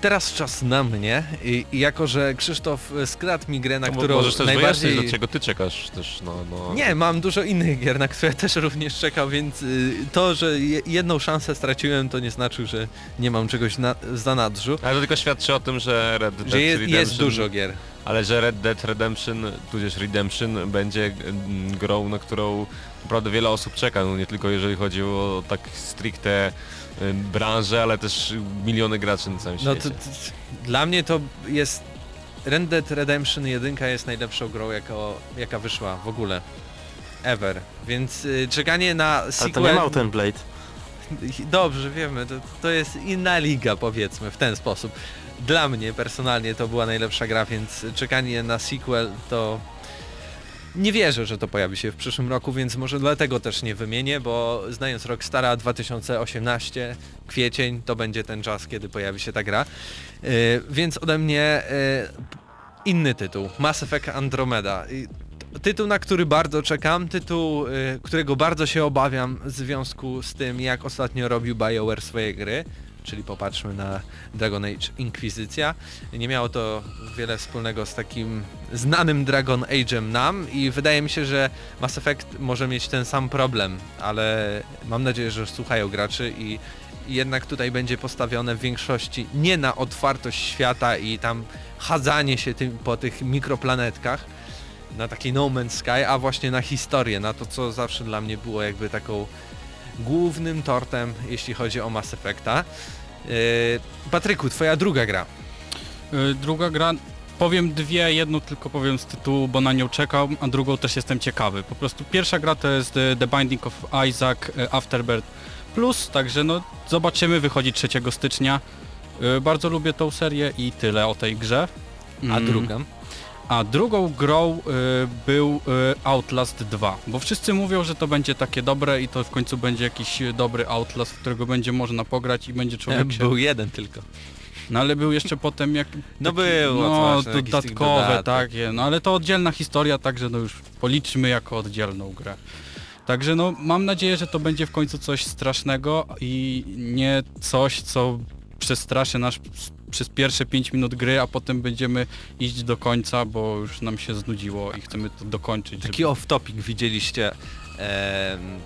teraz czas na mnie i, i jako, że Krzysztof skradł mi grę, na No, którą możesz też najbardziej... wyjaśnić, do czego ty czekasz też, no, no. Nie, mam dużo innych gier, na które *laughs* też również czekał, więc y, to, że je, jedną szansę straciłem, to nie znaczy, że nie mam czegoś na, za nadrzu. Ale to tylko świadczy o tym, że Red Dead Że jest, Redemption, jest dużo gier. ale że Red Dead Redemption, tudzież Redemption będzie mm, grą, na którą naprawdę wiele osób czeka, no nie tylko jeżeli chodzi o tak stricte branżę, ale też miliony graczy na całym No świecie. to, to, dla mnie to jest... Red Dead Redemption 1 jest najlepszą grą, jako, jaka wyszła w ogóle. Ever. Więc y, czekanie na Ale sequel... to nie Mountain Blade. Dobrze, wiemy, to, to jest inna liga powiedzmy w ten sposób. Dla mnie personalnie to była najlepsza gra, więc czekanie na sequel to... Nie wierzę, że to pojawi się w przyszłym roku, więc może dlatego też nie wymienię, bo znając Rockstara 2018, kwiecień, to będzie ten czas, kiedy pojawi się ta gra. Yy, więc ode mnie yy, inny tytuł, Mass Effect Andromeda. Tytuł, na który bardzo czekam, tytuł, y, którego bardzo się obawiam w związku z tym, jak ostatnio robił BioWare swoje gry, czyli popatrzmy na Dragon Age Inkwizycja. Nie miało to wiele wspólnego z takim znanym Dragon Age'em nam i wydaje mi się, że Mass Effect może mieć ten sam problem, ale mam nadzieję, że słuchają graczy i jednak tutaj będzie postawione w większości nie na otwartość świata i tam chadzanie się tym, po tych mikroplanetkach, na taki No Man's Sky, a właśnie na historię, na to co zawsze dla mnie było jakby taką głównym tortem, jeśli chodzi o Mass Effecta. Yy, Patryku, twoja druga gra. Y, Druga gra powiem dwie, jedną tylko powiem z tytułu, bo na nią czekam, a drugą też jestem ciekawy. Po prostu pierwsza gra to jest e, The Binding of Isaac e, Afterbirth Plus, także no zobaczymy, wychodzi 3 stycznia. E, Bardzo lubię tą serię i tyle o tej grze. A Mm, druga? A drugą grą y, był y, Outlast 2, bo wszyscy mówią, że to będzie takie dobre i to w końcu będzie jakiś dobry Outlast, w którego będzie można pograć i będzie człowiek *laughs* się... Był jeden tylko. No ale był jeszcze potem jak... *laughs* No taki- było, No dodatkowe takie, no ale to oddzielna historia, także no już policzmy jako oddzielną grę. Także no mam nadzieję, że to będzie w końcu coś strasznego i nie coś, co przestraszy nas przez pierwsze 5 minut gry, a potem będziemy iść do końca, bo już nam się znudziło i chcemy to dokończyć. Taki off-topic, widzieliście em,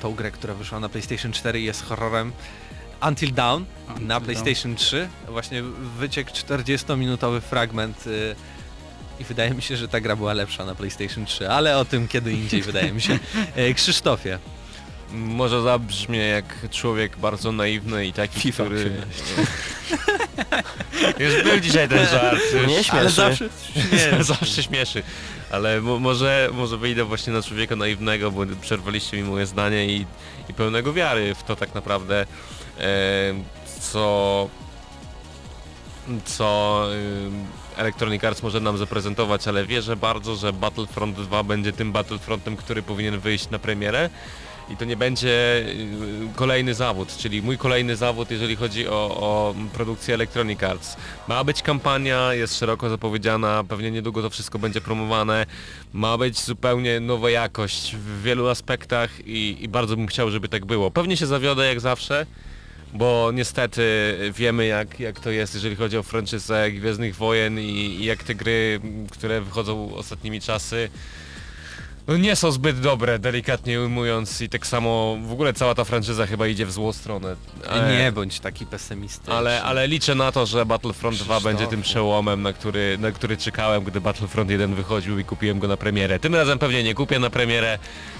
tą grę, która wyszła na PlayStation 4 i jest horrorem Until Dawn Until na. PlayStation 3. Właśnie wyciekł 40-minutowy fragment y, i wydaje mi się, że ta gra była lepsza na PlayStation 3, ale o tym kiedy indziej wydaje mi się. *laughs* E, Krzysztofie, Może zabrzmie jak człowiek bardzo naiwny i taki, FIFA który... *laughs* 18. Już był dzisiaj ten żart. już- Nie ale śmieszy. zawsze *laughs* Nie, zawsze śmieszy. Ale mo może, może wyjdę właśnie na człowieka naiwnego, bo przerwaliście mi moje zdanie i, i pełnego wiary w to tak naprawdę, e, co, co e, Electronic Arts może nam zaprezentować, ale wierzę bardzo, że Battlefront 2 będzie tym Battlefrontem, który powinien wyjść na premierę. I to nie będzie y, kolejny zawód, czyli mój kolejny zawód, jeżeli chodzi o, o produkcję Electronic Arts. Ma być kampania, jest szeroko zapowiedziana, pewnie niedługo to wszystko będzie promowane. Ma być zupełnie nowa jakość w wielu aspektach i, i bardzo bym chciał, żeby tak było. Pewnie się zawiodę jak zawsze, bo niestety wiemy jak, jak to jest, jeżeli chodzi o franczyzę Gwiezdnych Wojen i, i jak te gry, które wychodzą ostatnimi czasy, no nie są zbyt dobre, delikatnie ujmując i tak samo w ogóle cała ta franczyza chyba idzie w złą stronę. E, nie bądź taki pesymistyczny. ale, ale liczę na to, że Battlefront 2 Krzysztofie. będzie tym przełomem, na który, na który czekałem, gdy Battlefront 1 wychodził i kupiłem go na premierę. Tym razem pewnie nie kupię na premierę,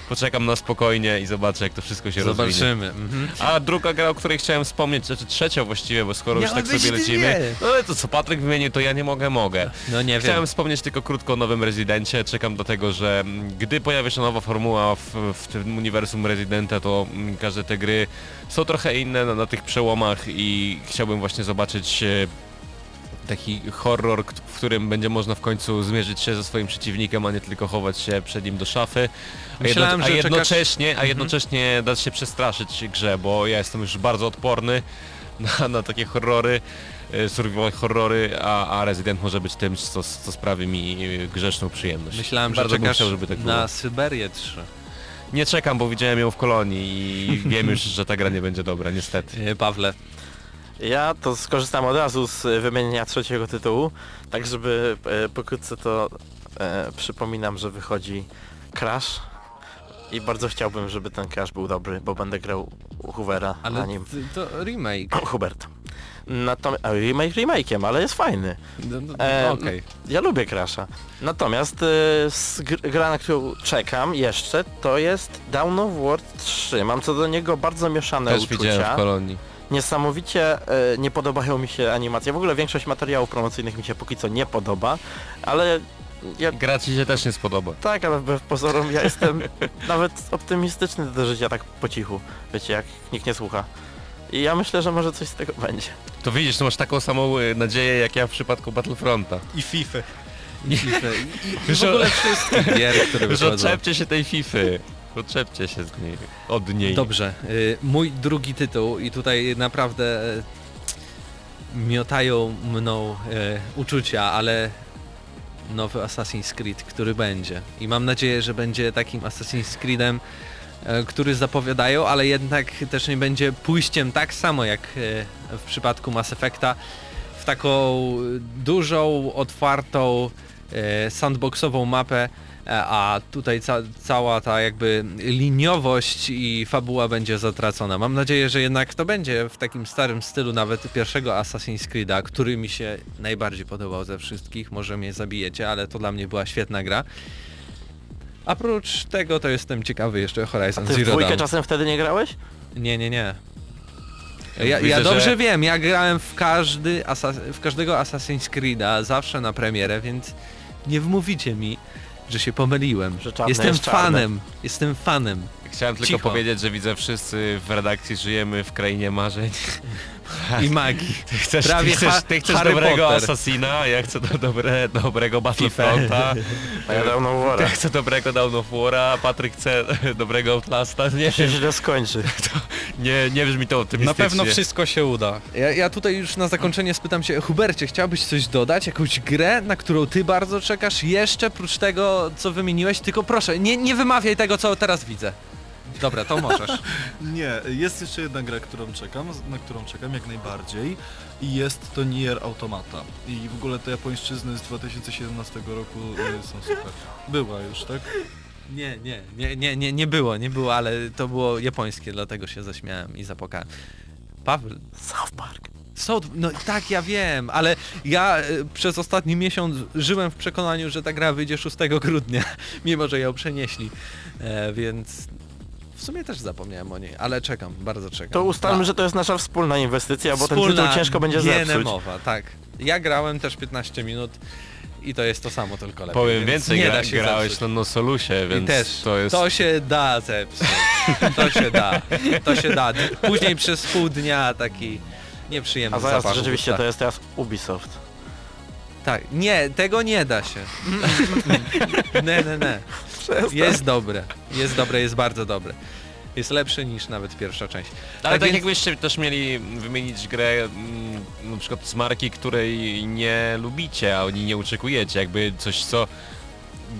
poczekam na spokojnie i zobaczę jak to wszystko się rozwinie. Zobaczymy. Mhm. A druga gra, o której chciałem wspomnieć, znaczy trzecia właściwie, bo skoro już tak sobie lecimy, no ale to co Patryk wymienił, to ja nie mogę, mogę. No nie Chciałem wiem. wspomnieć tylko krótko o nowym Rezydencie. Czekam do tego, że mm, gdy pojawi się nowa formuła w, w tym uniwersum Rezydenta, to każde te gry są trochę inne na, na tych przełomach i chciałbym właśnie zobaczyć e, taki horror, w którym będzie można w końcu zmierzyć się ze swoim przeciwnikiem, a nie tylko chować się przed nim do szafy. A, Myślałem, a że czekasz- jednocześnie, a jednocześnie dać się przestraszyć grze, bo ja jestem już bardzo odporny na, na takie horrory, survival horrory, a, a Resident może być tym, co, co sprawi mi e, grzeszną przyjemność. Myślałem, że bardzo bym czekasz chciał, żeby tak było. na Syberię 3. Nie czekam, bo widziałem ją w kolonii i *laughs* wiem już, że ta gra nie będzie dobra, niestety. E, Pawle, Ja to skorzystam od razu z e, wymienienia trzeciego tytułu, tak żeby e, pokrótce to e, przypominam, że wychodzi Crash i bardzo chciałbym, żeby ten Crash był dobry, bo będę grał u Hoovera ale na nim. t- to remake. Hubert. Natomiast remake remake'iem, ale jest fajny. No, no, E, Okej. Ja lubię Crasha. Natomiast e, gra, na którą czekam jeszcze, to jest Down of War 3. Mam co do niego bardzo mieszane Też widziałem uczucia. w kolonii. Niesamowicie e, nie podobają mi się animacje. W ogóle większość materiałów promocyjnych mi się póki co nie podoba, ale ja Gra ci się też nie spodoba. tak, ale wbrew pozorom ja jestem *laughs* nawet optymistyczny do życia tak po cichu. Wiecie, jak nikt nie słucha. I ja myślę, że może coś z tego będzie. To widzisz, to masz taką samą e, nadzieję jak ja w przypadku Battlefronta. I FIFA. I, i, i w Że- ogóle wszystkie *laughs* gier, które wychodzą. odczepcie się tej Fify. Odczepcie się z niej, od niej. Dobrze, y, mój drugi tytuł i tutaj naprawdę y, miotają mną y, uczucia, ale nowy Assassin's Creed, który będzie. I mam nadzieję, że będzie takim Assassin's Creedem, który zapowiadają, ale jednak też nie będzie pójściem tak samo jak y, w przypadku Mass Effecta w taką dużą, otwartą, y, sandboxową mapę, E, a tutaj ca cała ta jakby liniowość i fabuła będzie zatracona. Mam nadzieję, że jednak to będzie w takim starym stylu nawet pierwszego Assassin's Creed'a, który mi się najbardziej podobał ze wszystkich. Może mnie zabijecie, ale to dla mnie była świetna gra. Oprócz tego to jestem ciekawy jeszcze A Horizon ty w Zero dwójkę Dawn. czasem wtedy nie grałeś? Nie, nie, nie. Ja, ja Myślę, dobrze że- wiem, ja grałem w każdy, asa- w każdego Assassin's Creed'a zawsze na premierę, więc nie wmówicie mi, że się pomyliłem. Że Jestem jest czarny. fanem, jestem fanem. Chciałem tylko Cicho. powiedzieć, że widzę wszyscy w redakcji żyjemy w krainie marzeń. I magii. *laughs* Ty chcesz, Prawie ty chcesz, ty chcesz Harry dobrego Potter. Assassina, ja chcę do dobre, dobrego Battlefronta, *laughs* A ja dawno ja worę. chcę dobrego Dawn of War'a, Patryk chce *laughs* dobrego Outlasta. Nie, się źle skończy. nie, nie brzmi to Na optymistycznie. pewno wszystko się uda. Ja, ja tutaj już na zakończenie spytam cię, Hubercie, chciałbyś coś dodać? Jakąś grę, na którą ty bardzo czekasz jeszcze, prócz tego, co wymieniłeś? Tylko proszę, nie, nie wymawiaj tego, co teraz widzę. Dobra, to możesz. *laughs* Nie, jest jeszcze jedna gra, którą czekam, na którą czekam jak najbardziej i jest to Nier Automata. I w ogóle te japońszczyzny z 2017 roku y, są super. Była już, tak? Nie, nie, nie, nie, nie, nie było, nie było, ale to było japońskie, dlatego się zaśmiałem i zapłakałem. Paweł, South Park. South, no tak, ja wiem, ale ja e, przez ostatni miesiąc żyłem w przekonaniu, że ta gra wyjdzie 6 grudnia, *laughs* mimo że ją przenieśli, e, więc w sumie też zapomniałem o niej, ale czekam, bardzo czekam. To ustalmy, że to jest nasza wspólna inwestycja, bo ten Wspólna tytuł ciężko będzie zepsuć. GNM-owa, tak. Ja grałem też 15 minut i to jest to samo, tylko lepiej. Powiem więc więcej, nie gra, da się grałeś zepsuć. na Nosolusie, I więc też, to jest... się da zepsuć. To się da, to się da. Później przez pół dnia taki nieprzyjemny A zaraz zapach w rzeczywiście ustach. to jest teraz Ubisoft. Tak, nie, tego nie da się. *laughs* Nie, nie, nie. Jest dobre, jest dobre, jest bardzo dobre. Jest lepszy niż nawet pierwsza część. Ale tak, więc- jakbyście też mieli wymienić grę mm, na przykład z marki, której nie lubicie, a oni nie oczekujecie, jakby coś co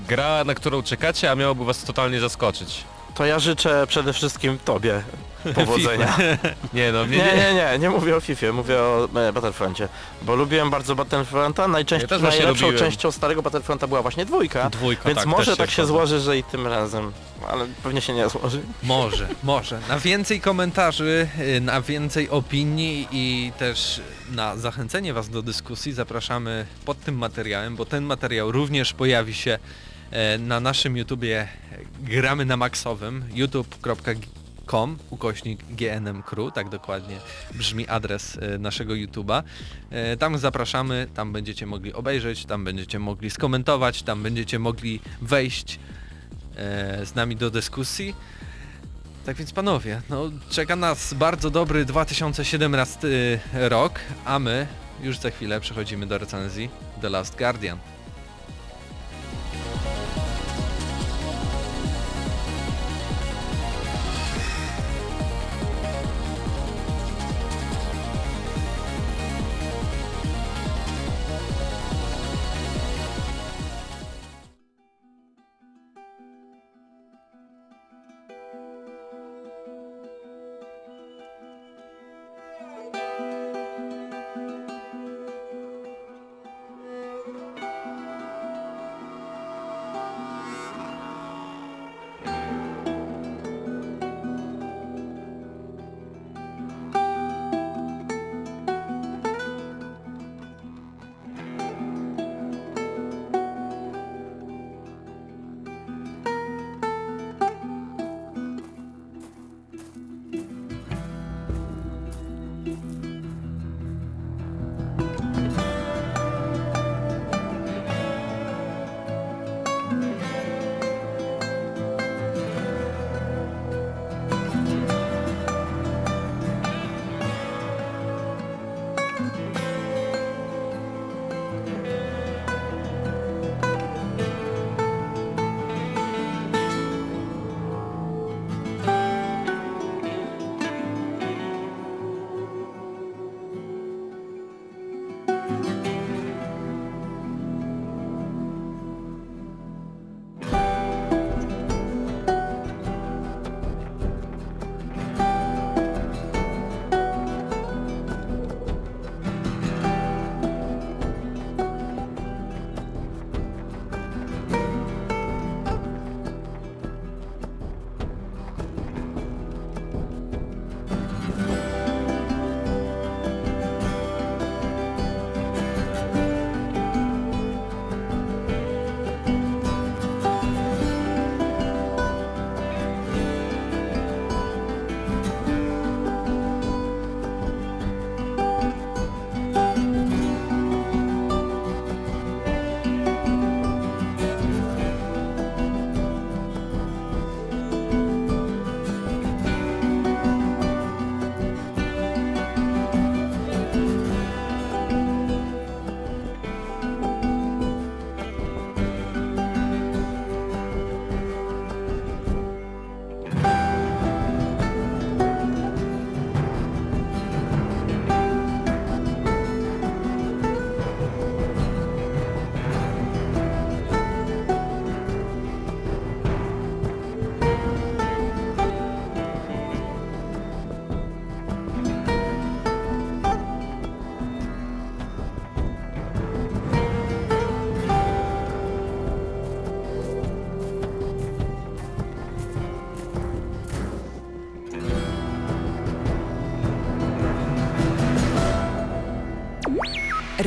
gra, na którą czekacie, a miałoby was totalnie zaskoczyć. To ja życzę przede wszystkim tobie *laughs* powodzenia. *laughs* Nie no, nie, Nie, nie, nie, nie mówię o FIFA, mówię o e, Battlefroncie. Bo lubiłem bardzo Battlefronta, najczęściej Ja najlepszą lubiłem. częścią starego Battlefronta była właśnie dwójka. Dwójka, Więc tak, może tak się zgodzę. złoży, że i tym razem. Ale pewnie się nie złoży. Może, może. Na więcej komentarzy, y, na więcej opinii i też na zachęcenie Was do dyskusji zapraszamy pod tym materiałem, bo ten materiał również pojawi się e, na naszym YouTubie Gramy na Maxowym youtube.com ukośnik GNM Crew, tak dokładnie brzmi adres e, naszego YouTuba. E, Tam zapraszamy, tam będziecie mogli obejrzeć, tam będziecie mogli skomentować, tam będziecie mogli wejść e, z nami do dyskusji. Tak więc panowie, no czeka nas bardzo dobry 2017 rok, a my już za chwilę przechodzimy do recenzji The Last Guardian.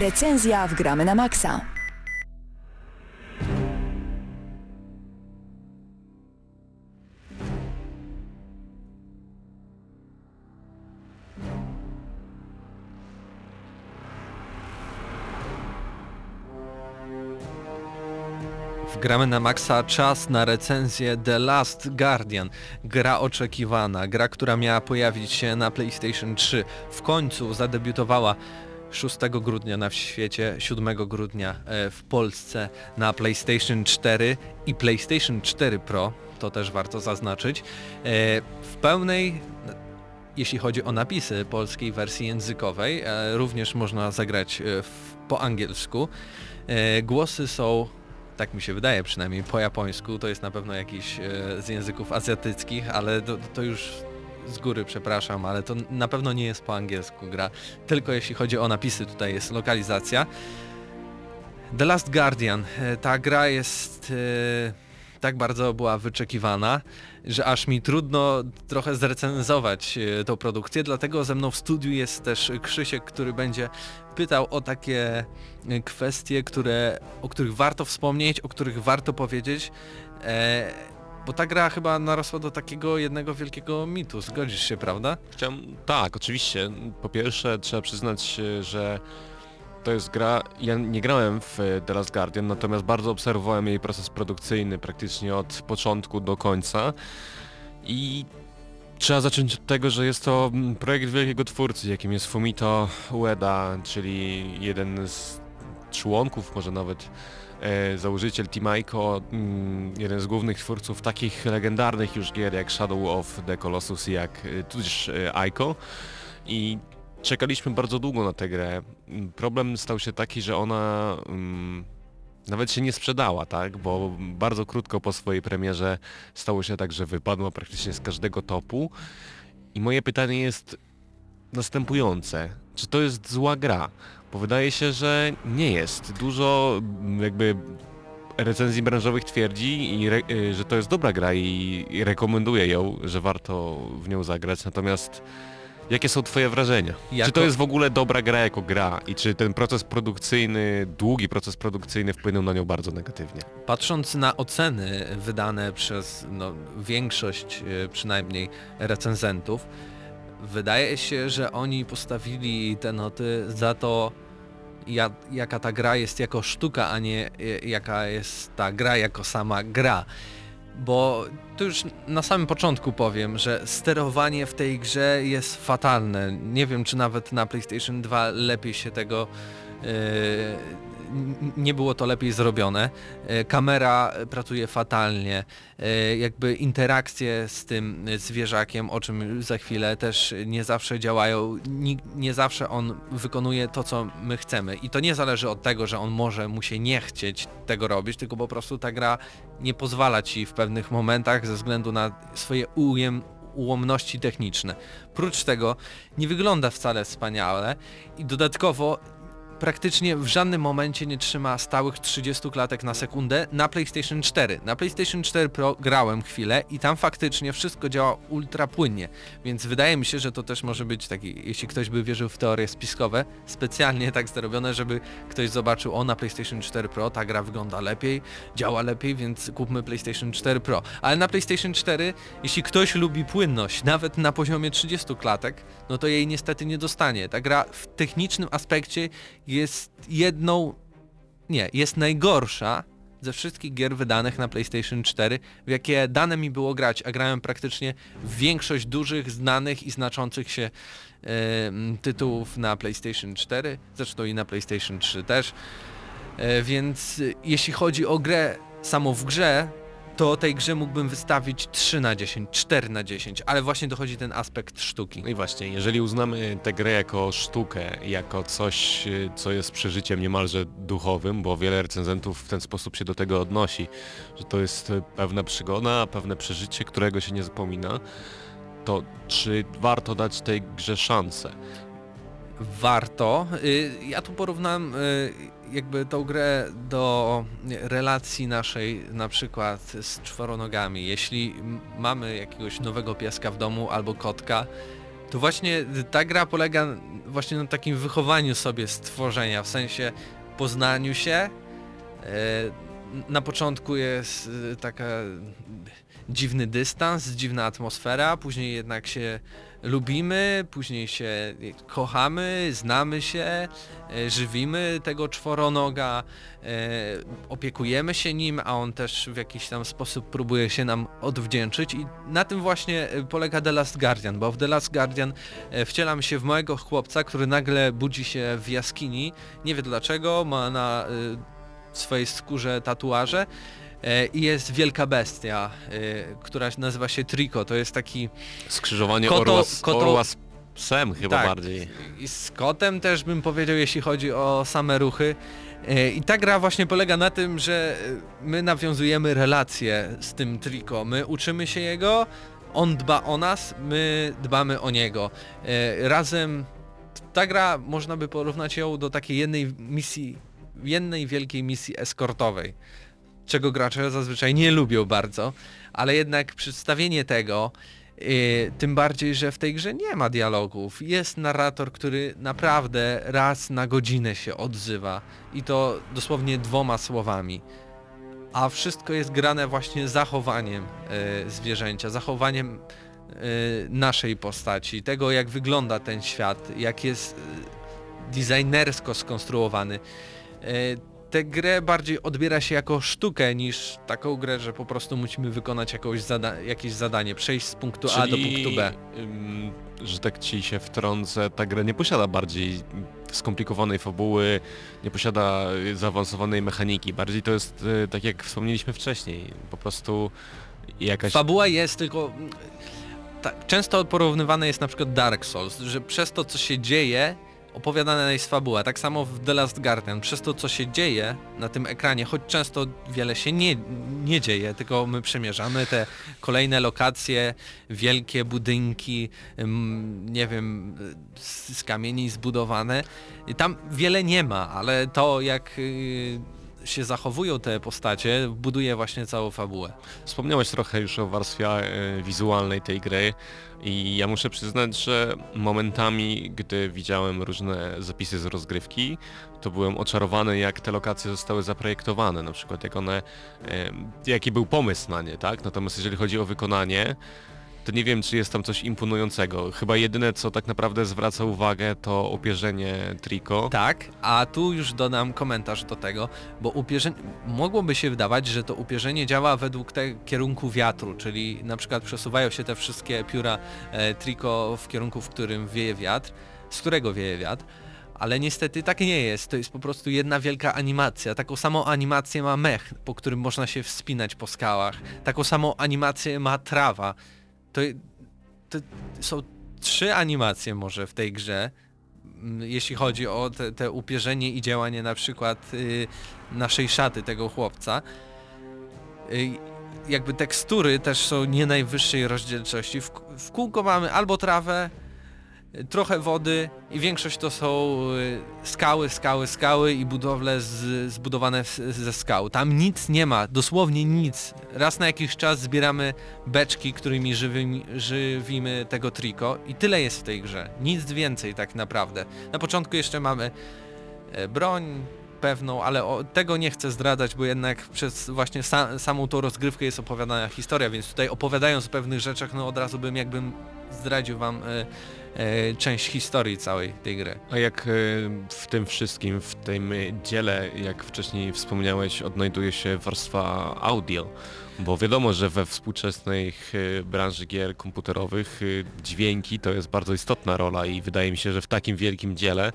Recenzja w Gramy na Maxa. Gramy na maksa czas na recenzję The Last Guardian. Gra oczekiwana, gra, która miała pojawić się na PlayStation 3. W końcu zadebiutowała 6 grudnia na świecie, 7 grudnia e, w Polsce na PlayStation 4 i PlayStation 4 Pro, to też warto zaznaczyć. E, W pełnej, jeśli chodzi o napisy polskiej wersji językowej, e, również można zagrać w, po angielsku. Głosy są tak mi się wydaje przynajmniej po japońsku, to jest na pewno jakiś z języków azjatyckich, ale to, to już z góry przepraszam, ale to na pewno nie jest po angielsku gra, tylko jeśli chodzi o napisy tutaj jest lokalizacja. The Last Guardian, e, ta gra jest e, tak bardzo była wyczekiwana, że aż mi trudno trochę zrecenzować e, tą produkcję, dlatego ze mną w studiu jest też Krzysiek, który będzie pytał o takie kwestie, które, o których warto wspomnieć, o których warto powiedzieć, bo ta gra chyba narosła do takiego jednego wielkiego mitu, zgodzisz się, prawda? Chciałem, tak, oczywiście. Po pierwsze trzeba przyznać, że to jest gra, ja nie grałem w The Last Guardian, natomiast bardzo obserwowałem jej proces produkcyjny praktycznie od początku do końca i trzeba zacząć od tego, że jest to mm, projekt wielkiego twórcy, jakim jest Fumito Ueda, czyli jeden z członków, może nawet założyciel Team Ico, mm, jeden z głównych twórców takich legendarnych już gier jak Shadow of the Colossus jak e, tudzież e, Ico i czekaliśmy bardzo długo na tę grę. Mm, Problem stał się taki, że ona mm, nawet się nie sprzedała, tak? Bo bardzo krótko po swojej premierze stało się tak, że wypadła praktycznie z każdego topu. I moje pytanie jest następujące. Czy to jest zła gra? Bo wydaje się, że nie jest. Dużo mm, jakby recenzji branżowych twierdzi, i re, y, że to jest dobra gra i, i rekomenduje ją, że warto w nią zagrać. Natomiast jakie są twoje wrażenia? Czy Jako- to jest w ogóle dobra gra jako gra i czy ten proces produkcyjny, długi proces produkcyjny wpłynął na nią bardzo negatywnie? Patrząc na oceny wydane przez no, większość e, przynajmniej recenzentów, wydaje się, że oni postawili te noty za to, ja, jaka ta gra jest jako sztuka, a nie e, jaka jest ta gra jako sama gra. Bo to już na samym początku powiem, że sterowanie w tej grze jest fatalne. Nie wiem, czy nawet na PlayStation 2 lepiej się tego n- nie było to lepiej zrobione. E, Kamera pracuje fatalnie. E, Jakby interakcje z tym e, zwierzakiem, o czym za chwilę też nie zawsze działają. Nie, zawsze on wykonuje to, co my chcemy. I to nie zależy od tego, że on może mu się nie chcieć tego robić, tylko po prostu ta gra nie pozwala ci w pewnych momentach ze względu na swoje ujem, ułomności techniczne. Prócz tego nie wygląda wcale wspaniale i dodatkowo praktycznie w żadnym momencie nie trzyma stałych 30 klatek na sekundę na PlayStation 4. Na PlayStation 4 Pro grałem chwilę i tam faktycznie wszystko działa ultra płynnie, więc wydaje mi się, że to też może być taki, jeśli ktoś by wierzył w teorie spiskowe, specjalnie tak zrobione, żeby ktoś zobaczył, o na PlayStation 4 Pro ta gra wygląda lepiej, działa lepiej, więc kupmy PlayStation 4 Pro. Ale na PlayStation 4, jeśli ktoś lubi płynność, nawet na poziomie 30 klatek, no to jej niestety nie dostanie. Ta gra w technicznym aspekcie jest jedną, nie, jest najgorsza ze wszystkich gier wydanych na PlayStation 4, w jakie dane mi było grać, a grałem praktycznie w większość dużych, znanych i znaczących się tytułów na PlayStation 4, zresztą i na PlayStation 3 też. E, więc y, jeśli chodzi o grę samą w grze, to tej grze mógłbym wystawić 3 na 10, 4 na 10, ale właśnie dochodzi ten aspekt sztuki. No i właśnie, jeżeli uznamy tę grę jako sztukę, jako coś, y, co jest przeżyciem niemalże duchowym, bo wiele recenzentów w ten sposób się do tego odnosi, że to jest y, pewna przygoda, pewne przeżycie, którego się nie zapomina, to czy warto dać tej grze szansę? warto. Y, Ja tu porównam jakby tą grę do relacji naszej na przykład z czworonogami. Jeśli mamy jakiegoś nowego pieska w domu albo kotka, To właśnie ta gra polega właśnie na takim wychowaniu sobie stworzenia, w sensie poznaniu się. E, Na początku jest e, taka dziwny dystans, dziwna atmosfera, później jednak się lubimy, później się kochamy, znamy się, e, żywimy tego czworonoga, e, opiekujemy się nim, a on też w jakiś tam sposób próbuje się nam odwdzięczyć. I na tym właśnie e, polega The Last Guardian, bo w The Last Guardian wcielam się w małego chłopca, który nagle budzi się w jaskini, nie wie dlaczego, ma na swojej skórze tatuaże i jest wielka bestia, e, która nazywa się Trico, to jest taki Skrzyżowanie Koto- orła, z, koto- orła z psem chyba Tak. bardziej. i z kotem też bym powiedział, jeśli chodzi o same ruchy. E, I ta gra właśnie polega na tym, że e, my nawiązujemy relacje z tym Trico. My uczymy się jego, on dba o nas, my dbamy o niego. E, Razem ta gra można by porównać ją do takiej jednej misji, jednej wielkiej misji eskortowej, czego gracze zazwyczaj nie lubią bardzo, ale jednak przedstawienie tego Yy, tym bardziej, że w tej grze nie ma dialogów. Jest narrator, który naprawdę raz na godzinę się odzywa i to dosłownie dwoma słowami. A wszystko jest grane właśnie zachowaniem yy, zwierzęcia, zachowaniem yy, naszej postaci, tego jak wygląda ten świat, jak jest yy, designersko skonstruowany. Tę grę bardziej odbiera się jako sztukę niż taką grę, że po prostu musimy wykonać jakąś zada jakieś zadanie, przejść z punktu A do punktu B. ym, że tak ci się wtrącę, ta gra nie posiada bardziej skomplikowanej fabuły, nie posiada y, zaawansowanej mechaniki. Bardziej to jest, y, tak jak wspomnieliśmy wcześniej, po prostu jakaś... Fabuła jest tylko... Tak, często porównywane jest na przykład Dark Souls, że przez to co się dzieje opowiadana jest fabuła. Tak samo w The Last Guardian. Przez to co się dzieje na tym ekranie, choć często wiele się nie, nie dzieje, tylko my przemierzamy te kolejne lokacje, wielkie budynki, nie wiem, z, z kamieni zbudowane. Tam wiele nie ma, ale to jak y, się zachowują te postacie, buduje właśnie całą fabułę. Wspomniałeś trochę już o warstwie e, wizualnej tej gry i ja muszę przyznać, że momentami, gdy widziałem różne zapisy z rozgrywki, to byłem oczarowany jak te lokacje zostały zaprojektowane, na przykład jak one, e, jaki był pomysł na nie, tak? Natomiast jeżeli chodzi o wykonanie, to nie wiem, czy jest tam coś imponującego. Chyba jedyne, co tak naprawdę zwraca uwagę, to opierzenie Trico. Tak, a tu już dodam komentarz do tego, bo upierzenie, mogłoby się wydawać, że to upierzenie działa według te kierunku wiatru, czyli na przykład przesuwają się te wszystkie pióra e, triko w kierunku, w którym wieje wiatr, z którego wieje wiatr, ale niestety tak nie jest, to jest po prostu jedna wielka animacja. Taką samą animację ma mech, po którym można się wspinać po skałach. Taką samą animację ma trawa. To, to są trzy animacje może w tej grze, mm, jeśli chodzi o te, te upierzenie i działanie na przykład y, naszej szaty tego chłopca. Y, jakby tekstury też są nie najwyższej rozdzielczości. W, w kółko mamy albo trawę, trochę wody i większość to są y, skały, skały, skały i budowle z, zbudowane ze skał. Tam nic nie ma, dosłownie nic. Raz na jakiś czas zbieramy beczki, którymi żywimy, żywimy tego triko i tyle jest w tej grze. Nic więcej tak naprawdę. Na początku jeszcze mamy e, broń pewną, ale o, tego nie chcę zdradzać, bo jednak przez właśnie sa, samą tą rozgrywkę jest opowiadana historia, więc tutaj opowiadając o pewnych rzeczach, no od razu bym jakbym zdradził wam e, część historii całej tej gry. A jak e, w tym wszystkim, w tym dziele, jak wcześniej wspomniałeś, odnajduje się warstwa audio? Bo wiadomo, że we współczesnej e, branży gier komputerowych e, dźwięki to jest bardzo istotna rola i wydaje mi się, że w takim wielkim dziele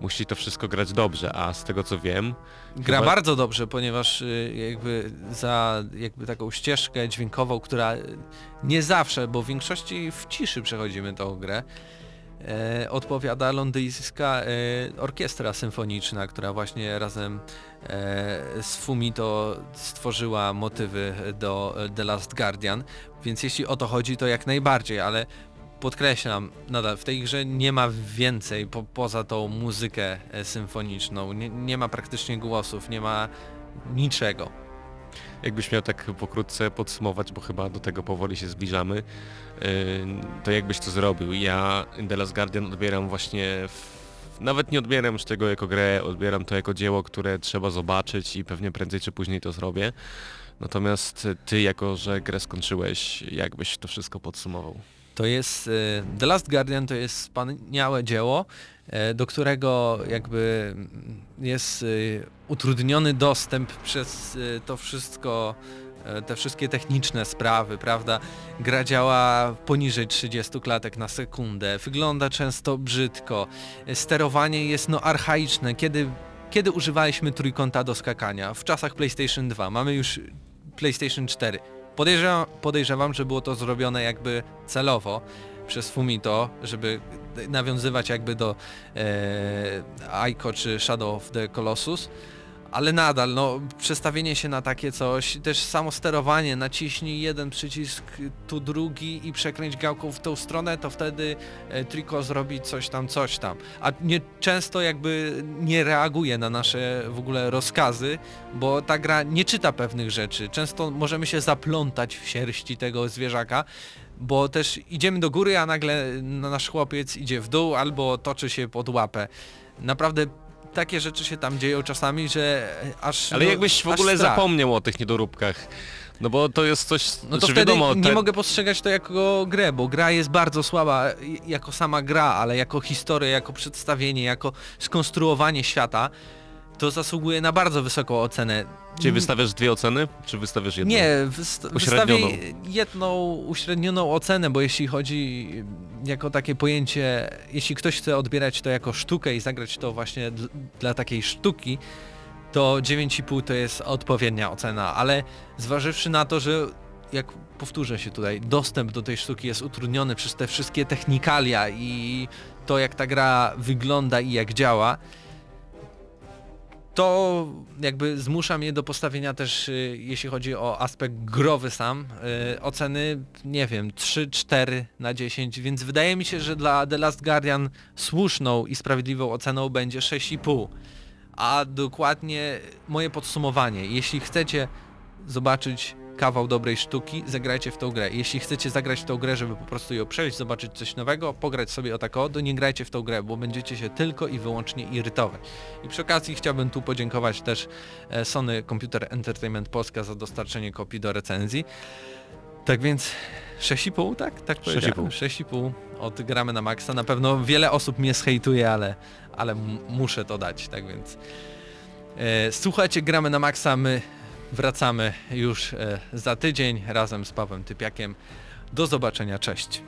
musi to wszystko grać dobrze, a z tego co wiem... Gra chyba- bardzo dobrze, ponieważ jakby za jakby taką ścieżkę dźwiękową, która nie zawsze, bo w większości w ciszy przechodzimy tą grę, e, odpowiada londyńska e, orkiestra symfoniczna, która właśnie razem e, z Fumito stworzyła motywy do e, The Last Guardian, więc jeśli o to chodzi, to jak najbardziej, ale podkreślam, nadal w tej grze nie ma więcej po, poza tą muzykę e, symfoniczną, nie, nie ma praktycznie głosów, nie ma niczego. jakbyś miał tak pokrótce podsumować, bo chyba do tego powoli się zbliżamy, to jakbyś to zrobił? Ja The Last Guardian odbieram właśnie, w... nawet nie odbieram już tego jako grę, odbieram to jako dzieło, które trzeba zobaczyć i pewnie prędzej czy później to zrobię. Natomiast ty, jako że grę skończyłeś, jakbyś to wszystko podsumował? To jest e, The Last Guardian to jest wspaniałe dzieło, e, do którego jakby jest utrudniony dostęp przez to wszystko, te wszystkie techniczne sprawy, prawda? Gra działa poniżej 30 klatek na sekundę, wygląda często brzydko, e, sterowanie jest no archaiczne, kiedy kiedy używaliśmy trójkąta do skakania? W czasach PlayStation 2, mamy już PlayStation 4. Podejrzewam, podejrzewam, że było to zrobione jakby celowo przez Fumito, żeby nawiązywać jakby do e, Aiko czy Shadow of the Colossus, ale nadal, no, przestawienie się na takie coś, też samo sterowanie, naciśnij jeden przycisk, tu drugi i przekręć gałką w tą stronę, to wtedy e, Trico zrobi coś tam, coś tam. A nie, często jakby nie reaguje na nasze w ogóle rozkazy, bo ta gra nie czyta pewnych rzeczy. Często możemy się zaplątać w sierści tego zwierzaka, bo też idziemy do góry, a nagle nasz chłopiec idzie w dół albo toczy się pod łapę. Naprawdę takie rzeczy się tam dzieją czasami, że aż... Ale no, jakbyś w ogóle zapomniał o tych niedoróbkach. No bo to jest coś, No to znaczy wtedy wiadomo, nie te- mogę postrzegać to jako grę, bo gra jest bardzo słaba jako sama gra, ale jako historia, jako przedstawienie, jako skonstruowanie świata, to zasługuje na bardzo wysoką ocenę. Czy wystawiasz dwie oceny, czy wystawiasz jedną? Nie, wyst- wystawię jedną uśrednioną ocenę, bo jeśli chodzi jako takie pojęcie, jeśli ktoś chce odbierać to jako sztukę i zagrać to właśnie dl- dla takiej sztuki, to 9,5 to jest odpowiednia ocena, ale zważywszy na to, że jak powtórzę się tutaj, dostęp do tej sztuki jest utrudniony przez te wszystkie technikalia i to jak ta gra wygląda i jak działa, to jakby zmusza mnie do postawienia też, y, jeśli chodzi o aspekt growy sam, y, oceny, nie wiem, 3-4 na 10, więc wydaje mi się, że dla The Last Guardian słuszną i sprawiedliwą oceną będzie 6,5. A dokładnie moje podsumowanie, jeśli chcecie zobaczyć kawał dobrej sztuki, zagrajcie w tą grę. Jeśli chcecie zagrać w tą grę, żeby po prostu ją przejść, zobaczyć coś nowego, pograć sobie o tako, to nie grajcie w tą grę, bo będziecie się tylko i wyłącznie irytować. I przy okazji chciałbym tu podziękować też e, Sony Computer Entertainment Polska za dostarczenie kopii do recenzji. Tak więc 6,5, tak? Tak powiedziałem. 6,5 od gramy na maksa. Na pewno wiele osób mnie zhejtuje, ale, ale muszę to dać, tak więc e, słuchajcie, gramy na maksa, my wracamy już e, za tydzień razem z Pawłem Typiakiem. Do zobaczenia, cześć.